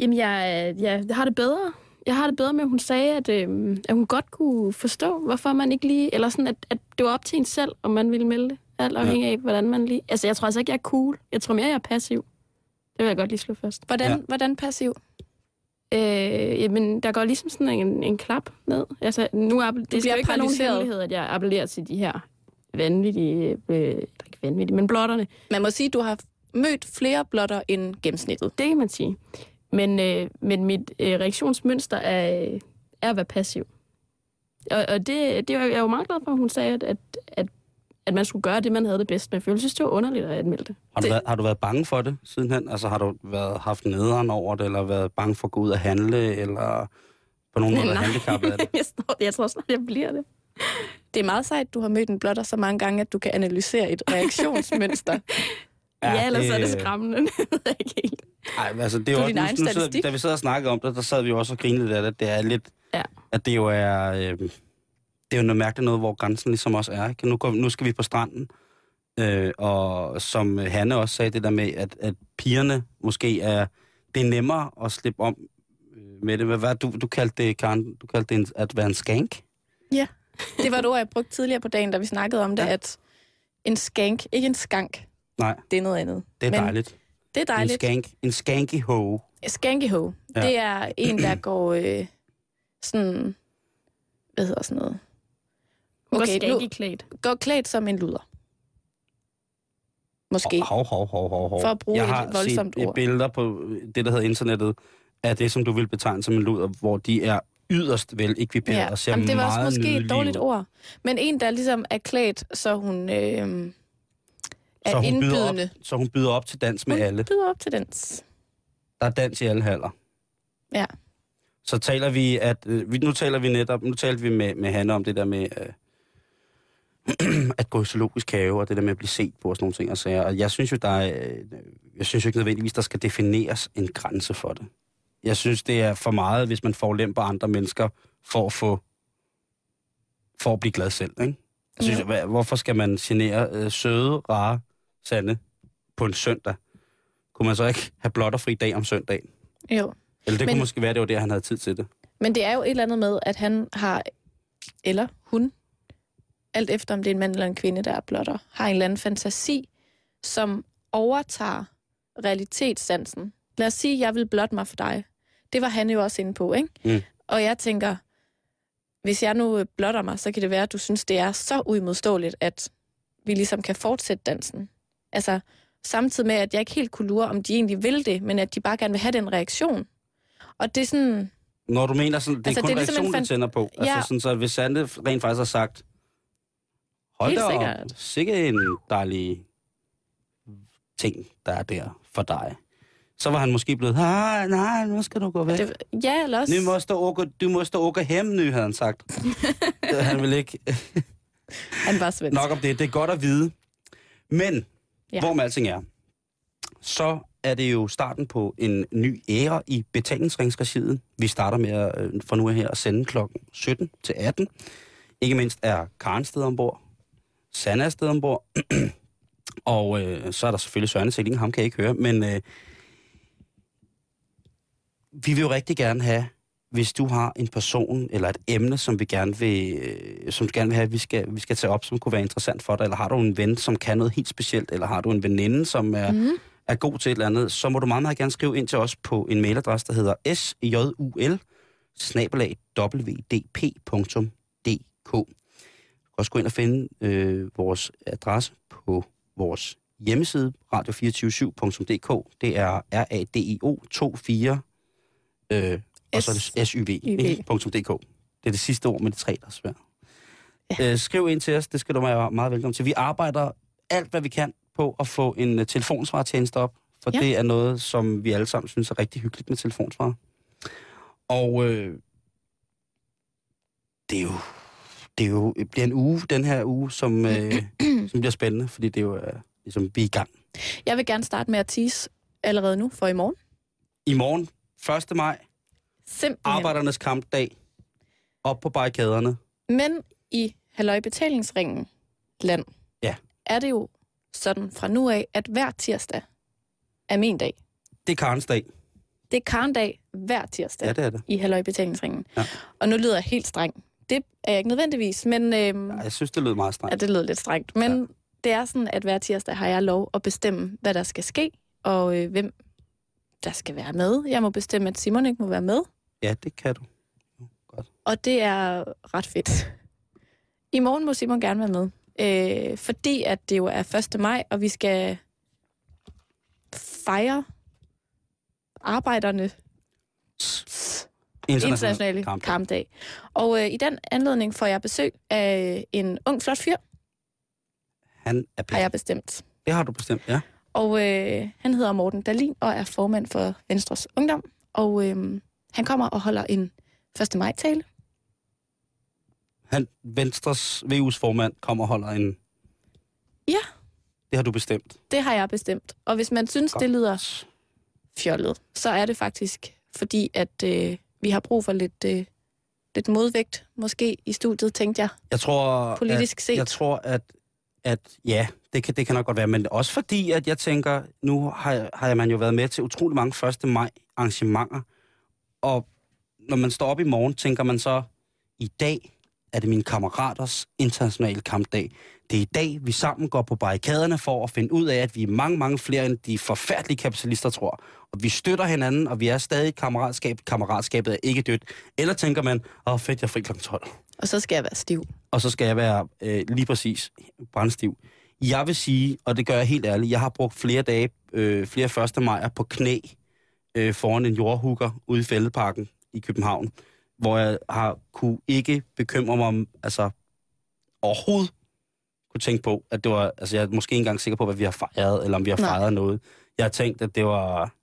[SPEAKER 4] Jamen, jeg, jeg har det bedre. Jeg har det bedre med, at hun sagde, at, øh, at hun godt kunne forstå, hvorfor man ikke lige... Eller sådan, at, at det var op til en selv, om man ville melde det. Alt afhængig af, hvordan man lige... Altså, jeg tror altså ikke, jeg er cool. Jeg tror mere, jeg er passiv. Det vil jeg godt lige slå fast.
[SPEAKER 2] Hvordan,
[SPEAKER 3] Ja.
[SPEAKER 2] ja. hvordan passiv?
[SPEAKER 4] Øh, jamen, der går ligesom sådan en, en klap ned. Altså, nu appel- det skal
[SPEAKER 2] bliver
[SPEAKER 4] jo ikke være nogen hemmelighed, at jeg appellerer til de her vanvittige... Øh, ikke vanvittige, men blotterne.
[SPEAKER 2] Man må sige, at du har mødt flere blotter end gennemsnittet.
[SPEAKER 4] Det kan man sige. Men, øh, men mit øh, reaktionsmønster er, øh, er at være passiv. Og, og det, det var jeg jo meget glad for, at hun sagde, at, at, at, at man skulle gøre det, man havde det bedst med. For jeg synes, det var underligt at anmelde det.
[SPEAKER 3] Har du,
[SPEAKER 2] Det-
[SPEAKER 3] været, har du været bange for det sidenhen? Altså har du været, haft nederen over det, eller været bange for at gå ud og handle, eller på nogen måde *laughs* handicappet af det?
[SPEAKER 4] jeg, tror, jeg tror snart, jeg bliver det.
[SPEAKER 2] Det er meget sejt, du har mødt en blotter så mange gange, at du kan analysere et reaktionsmønster. *laughs*
[SPEAKER 4] Ja, ja ellers
[SPEAKER 3] det-
[SPEAKER 4] er det skræmmende. *laughs* Det ved jeg ikke helt.
[SPEAKER 3] Ej, altså det er jo også, nu, nu sidder, da vi sad og snakkede om det, der sad vi jo også og grinede lidt af det. Det er lidt,
[SPEAKER 4] Ja.
[SPEAKER 3] at det jo er, øh, det er jo noget mærkeligt noget, hvor grænsen ligesom også er. Ikke? Nu, går, nu skal vi på stranden, øh, og som Hanne også sagde, det der med, at, at pigerne måske er, det er nemmere at slippe om øh, med det. Hvad, hvad du, du kaldte det, Karen, du kaldte det en, at være en skank?
[SPEAKER 2] Det var et ord, jeg brugte tidligere på dagen, da vi snakkede om det,
[SPEAKER 3] Ja.
[SPEAKER 2] at en skank, ikke en skank,
[SPEAKER 3] Nej,
[SPEAKER 2] det er noget andet.
[SPEAKER 3] det er
[SPEAKER 2] Men
[SPEAKER 3] dejligt.
[SPEAKER 2] Det er
[SPEAKER 3] En
[SPEAKER 2] dejligt.
[SPEAKER 3] skank, en skanky hoe.
[SPEAKER 2] Skankeho,
[SPEAKER 3] Ja.
[SPEAKER 2] ja. det er en, der går øh, sådan, hvad hedder sådan noget? Okay,
[SPEAKER 4] okay,
[SPEAKER 2] nu-
[SPEAKER 4] klædt.
[SPEAKER 2] Går klædt som en luder. Måske.
[SPEAKER 3] Hov, hov, hov, hov, hov.
[SPEAKER 2] For at bruge
[SPEAKER 3] Jeg
[SPEAKER 2] et
[SPEAKER 3] har
[SPEAKER 2] voldsomt
[SPEAKER 3] set
[SPEAKER 2] ord.
[SPEAKER 3] billeder på det, der hedder internettet, af det, som du vil betegne som en luder, hvor de er yderst vel ekviperet
[SPEAKER 2] Ja.
[SPEAKER 3] og ser
[SPEAKER 2] Jamen, det var også måske et dårligt
[SPEAKER 3] ud.
[SPEAKER 2] ord. Men en, der ligesom er klædt, så hun øh, er
[SPEAKER 3] Så hun, byder op,
[SPEAKER 2] indbydende.
[SPEAKER 3] så hun byder op til dans med
[SPEAKER 2] Hun
[SPEAKER 3] alle.
[SPEAKER 2] byder op til dans.
[SPEAKER 3] Der er dans i alle halder.
[SPEAKER 2] Ja.
[SPEAKER 3] Så taler vi, at øh, nu taler vi netop, nu talte vi med, med Hanne om det der med øh, *clears throat* at gå i zoologisk have, og det der med at blive set på og sådan nogle ting og sager. Og jeg synes jo, der er, øh, jeg synes jo ikke nødvendigvis, der skal defineres en grænse for det. Jeg synes, det er for meget, hvis man på andre mennesker for at få, for at blive glad selv, ikke? Jeg synes,
[SPEAKER 2] Ja.
[SPEAKER 3] hvorfor skal man genere øh, søde, rare Sande på en søndag? Kunne man så ikke have blotterfri dag om søndagen?
[SPEAKER 2] Jo.
[SPEAKER 3] Eller det
[SPEAKER 2] Men-
[SPEAKER 3] kunne måske være, det var der, han havde tid til det.
[SPEAKER 2] Men det er jo et eller andet med, at han har, eller hun, alt efter om det er en mand eller en kvinde, der er blotter, har en eller anden fantasi, som overtager realitetssansen. Lad os sige, jeg vil blotte mig for dig. Det var han jo også inde på, ikke?
[SPEAKER 3] Mm.
[SPEAKER 2] Og jeg tænker, hvis jeg nu blotter mig, så kan det være, at du synes, det er så uimodståeligt, at vi ligesom kan fortsætte dansen. Altså, samtidig med, at jeg ikke helt kunne lure, om de egentlig vil det, men at de bare gerne vil have den reaktion. Og det er sådan,
[SPEAKER 3] Når du mener sådan, det er
[SPEAKER 2] Altså,
[SPEAKER 3] kun
[SPEAKER 2] det er ligesom
[SPEAKER 3] reaktionen,
[SPEAKER 2] en fan-
[SPEAKER 3] tænder på.
[SPEAKER 2] Ja.
[SPEAKER 3] Altså sådan, så hvis Sande rent faktisk har sagt, hold
[SPEAKER 2] Helt
[SPEAKER 3] da op,
[SPEAKER 2] sikkert.
[SPEAKER 3] sikke en dejlig ting, der er der for dig. Så var han måske blevet, nej, nej, nu skal du gå væk.
[SPEAKER 2] det, ja, eller også...
[SPEAKER 3] Nu måste åka, du måste åka hem nu, havde han sagt. *laughs* Han vil ikke
[SPEAKER 2] Han var svensk.
[SPEAKER 3] nok om det. Det er godt at vide. Men, ja. Hvor med alting er, så er det jo starten på en ny æra i betalingsringsregiet. Vi starter med at, øh, fra nu af her at sende klokken 17 til 18 Ikke mindst er Karen sted ombord. Sanna er sted ombord. *clears throat* og øh, så er der selvfølgelig Søren Sikling, ham kan jeg ikke høre. Men øh, vi vil jo rigtig gerne have, hvis du har en person eller et emne, som vi gerne vil, øh, som du gerne vil have, vi skal, vi skal tage op, som kunne være interessant for dig, eller har du en ven, som kan noget helt specielt, eller har du en veninde, som er, mm. er god til et eller andet, så må du meget, meget gerne skrive ind til os på en mailadresse, der hedder sjul wdp.dk. Du kan også gå ind og finde øh, vores adresse på vores hjemmeside, radio247.dk. Det er R-A-D-I-O 24 øh, og så er det syv.dk. Det er det sidste ord med de tre, der er svært. Ja. Øh, skriv ind til os, det skal du være meget velkommen til. Vi arbejder alt, hvad vi kan på at få en uh, telefonsvartjeneste op, for ja. det er noget, som vi alle sammen synes er rigtig hyggeligt med telefonsvar. Og øh, det er jo det er jo, det bliver en uge, den her uge, som, øh, *clears throat* som bliver spændende, fordi det er jo øh, ligesom, vi er i gang.
[SPEAKER 2] Jeg vil gerne starte med at tease allerede nu for i morgen.
[SPEAKER 3] I morgen, 1. maj,
[SPEAKER 2] Simpelthen.
[SPEAKER 3] arbejdernes kampdag, op på barrikaderne.
[SPEAKER 2] Men i Halløj Betalingsringen land,
[SPEAKER 3] Ja.
[SPEAKER 2] er det jo sådan fra nu af, at hver tirsdag er min dag.
[SPEAKER 3] Det er Karens dag.
[SPEAKER 2] Det er karndag hver tirsdag
[SPEAKER 3] Ja, det er det.
[SPEAKER 2] i Halløj Betalingsringen.
[SPEAKER 3] Ja.
[SPEAKER 2] Og nu lyder jeg helt streng. Det er jeg ikke nødvendigvis, men øhm,
[SPEAKER 3] Ja, jeg synes, det lød meget strengt.
[SPEAKER 2] ja, det lyder lidt strengt. Men
[SPEAKER 3] ja.
[SPEAKER 2] det er sådan, at hver tirsdag har jeg lov at bestemme, hvad der skal ske, og øh, hvem der skal være med. Jeg må bestemme, at Simon ikke må være med,
[SPEAKER 3] Ja, det kan du.
[SPEAKER 2] og det er ret fedt. I morgen må Simon gerne være med, øh, fordi at det jo er 1. maj, og vi skal fejre arbejderne internationale
[SPEAKER 3] kamp.
[SPEAKER 2] kampdag. Og øh, i den anledning får jeg besøg af en ung, flot fyr,
[SPEAKER 3] Han er
[SPEAKER 2] har jeg bestemt.
[SPEAKER 3] Det har du bestemt, ja.
[SPEAKER 2] Og øh, han hedder Morten Dalin og er formand for Venstres Ungdom. Og øh, han kommer og holder en 1. maj-tale.
[SPEAKER 3] Han, Venstres VU's formand, kommer og holder en...
[SPEAKER 2] Ja.
[SPEAKER 3] Det har du bestemt.
[SPEAKER 2] Det har jeg bestemt. Og hvis man synes,
[SPEAKER 3] Godt.
[SPEAKER 2] det lyder fjollet, så er det faktisk fordi, at øh, vi har brug for lidt, øh, lidt modvægt, måske i studiet, tænkte jeg.
[SPEAKER 3] Jeg tror,
[SPEAKER 2] Politisk
[SPEAKER 3] at,
[SPEAKER 2] set.
[SPEAKER 3] Jeg tror, at, at ja, det kan, det kan nok godt være, men også fordi, at jeg tænker, nu har, har man jo været med til utrolig mange 1. maj arrangementer, og når man står op i morgen, tænker man så, i dag er det mine kammeraters internationale kampdag. Det er i dag, vi sammen går på barrikaderne for at finde ud af, at vi er mange, mange flere end de forfærdelige kapitalister tror. Og vi støtter hinanden, og vi er stadig kammeratskab. Kammeratskabet er ikke dødt. Eller tænker man, åh fedt, jeg er fri kl. 12
[SPEAKER 2] Og så skal jeg være stiv.
[SPEAKER 3] og så skal jeg være øh, lige præcis brændstiv. Jeg vil sige, og det gør jeg helt ærligt, jeg har brugt flere dage, øh, flere 1. majer på knæ øh, foran en jordhugger ude i Fældeparken i København, hvor jeg har kunne ikke bekymre mig om, altså overhovedet kunne tænke på, at det var, altså jeg er måske ikke engang sikker på, hvad vi har fejret, eller om vi har
[SPEAKER 2] Nej.
[SPEAKER 3] fejret noget. Jeg har tænkt, at det var,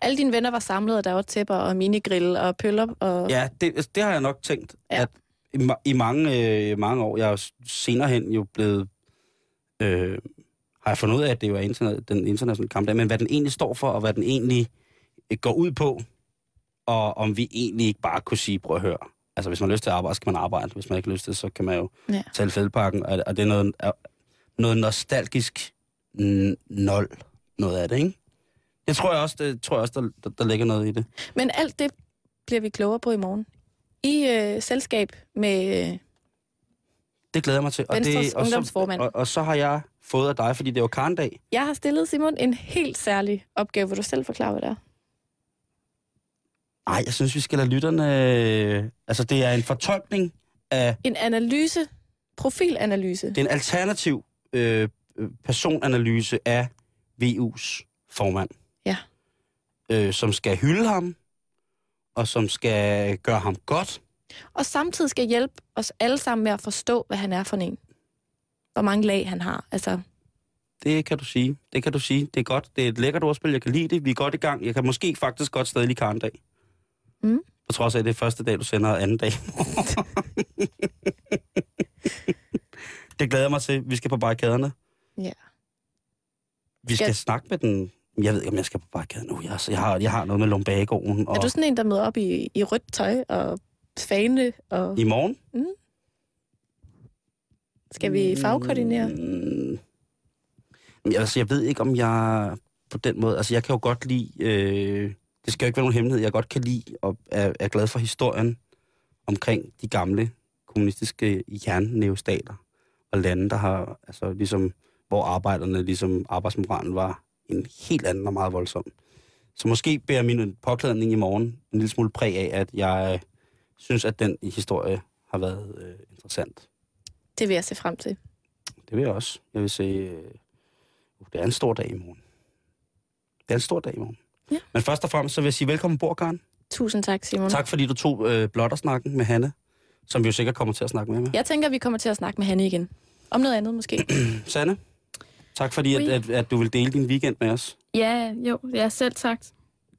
[SPEAKER 2] Alle dine venner var samlet, og der var tæpper og minigrill og pøller. Og...
[SPEAKER 3] Ja, det, det har jeg nok tænkt,
[SPEAKER 2] Ja.
[SPEAKER 3] at i, i mange, øh, mange år, jeg er senere hen jo blevet, øh, har jeg fundet ud af, at det jo er internet, den internationale kampdag, men hvad den egentlig står for, og hvad den egentlig går ud på, og om vi egentlig ikke bare kunne sige, prøv at høre, altså hvis man har lyst til at arbejde, skal man arbejde, hvis man ikke har lyst til, så kan man jo
[SPEAKER 2] Ja.
[SPEAKER 3] tage fældparken, og, og det er noget, er, noget nostalgisk nul, noget af det, ikke? Det tror jeg også, det tror jeg også der, der, der ligger noget i det.
[SPEAKER 2] Men alt det bliver vi klogere på i morgen. I øh, selskab med... Øh,
[SPEAKER 3] Det glæder jeg mig til.
[SPEAKER 2] Venstres
[SPEAKER 3] det, og, så, og, og så har jeg fået af dig, fordi det var Karndag.
[SPEAKER 2] jeg har stillet Simon en helt særlig opgave. Vil du selv forklare, hvad det er?
[SPEAKER 3] Nej, jeg synes, vi skal lade lytterne... øh, Altså, det er en fortolkning af...
[SPEAKER 2] En analyse, profilanalyse.
[SPEAKER 3] Det er en alternativ øh, personanalyse af VU's formand.
[SPEAKER 2] Ja.
[SPEAKER 3] Øh, som skal hylde ham, og som skal gøre ham godt.
[SPEAKER 2] Og samtidig skal hjælpe os alle sammen med at forstå, hvad han er for en. Hvor mange lag han har. Altså,
[SPEAKER 3] Det kan du sige. Det kan du sige. Det er godt. Det er et lækkert ordspil. Jeg kan lide det. Vi er godt i gang. Jeg kan måske faktisk godt stadig lide Karndag.
[SPEAKER 2] Mm.
[SPEAKER 3] På trods af, at det er første dag, du sender, og anden dag. *laughs* det glæder jeg mig til. Vi skal på barrikaderne.
[SPEAKER 2] ja.
[SPEAKER 3] Vi skal,
[SPEAKER 2] Skal-
[SPEAKER 3] snakke med den... Jeg ved ikke, om jeg skal på barrikaden nu. Jeg, jeg, har, jeg har noget med lumbagoen. Og
[SPEAKER 2] Er du sådan en, der møder op i, i rødt tøj og fane? Og...
[SPEAKER 3] I morgen?
[SPEAKER 2] Mm. Skal vi fagkoordinere?
[SPEAKER 3] Mm, altså, jeg ved ikke, om jeg på den måde... Altså, jeg kan jo godt lide... Øh, det skal jo ikke være nogen hemmelighed. Jeg godt kan lide og er, er glad for historien omkring de gamle kommunistiske jernævestater og lande, der har, altså ligesom, hvor arbejderne, ligesom arbejdsmoralen var en helt anden og meget voldsom. Så måske bærer min påklædning i morgen en lille smule præg af, at jeg synes, at den historie har været øh, interessant.
[SPEAKER 2] Det vil jeg se frem til.
[SPEAKER 3] Det vil jeg også. Jeg vil se, øh, uh, det er en stor dag i morgen. Det er en stor dag i morgen.
[SPEAKER 2] Ja.
[SPEAKER 3] Men først og fremmest, så vil jeg sige velkommen bord, Karen.
[SPEAKER 2] Tusind tak, Simon.
[SPEAKER 3] Tak fordi du tog øh, blottersnakken med Hanne, som vi jo sikkert kommer til at snakke med med.
[SPEAKER 2] Jeg tænker, vi kommer til at snakke med Hanne igen. Om noget andet måske. *clears throat*
[SPEAKER 3] Sanne, tak fordi, at,
[SPEAKER 4] Oui.
[SPEAKER 3] at, at du vil dele din weekend med os.
[SPEAKER 4] Ja, jo, ja, selv sagt.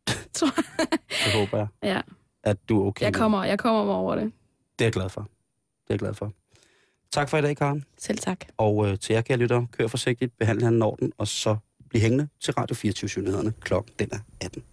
[SPEAKER 4] *laughs*
[SPEAKER 3] Det håber jeg,
[SPEAKER 4] ja,
[SPEAKER 3] at du er okay.
[SPEAKER 4] jeg kommer, jeg kommer mig over det.
[SPEAKER 3] Det er jeg glad for. Det er jeg glad for. Tak for i dag, Karen.
[SPEAKER 2] Selv tak.
[SPEAKER 3] Og øh, til jer, kære lytter, kør forsigtigt, behandle han orden, og så bliv hængende til Radio 24 nyhederne Klokken den er 18.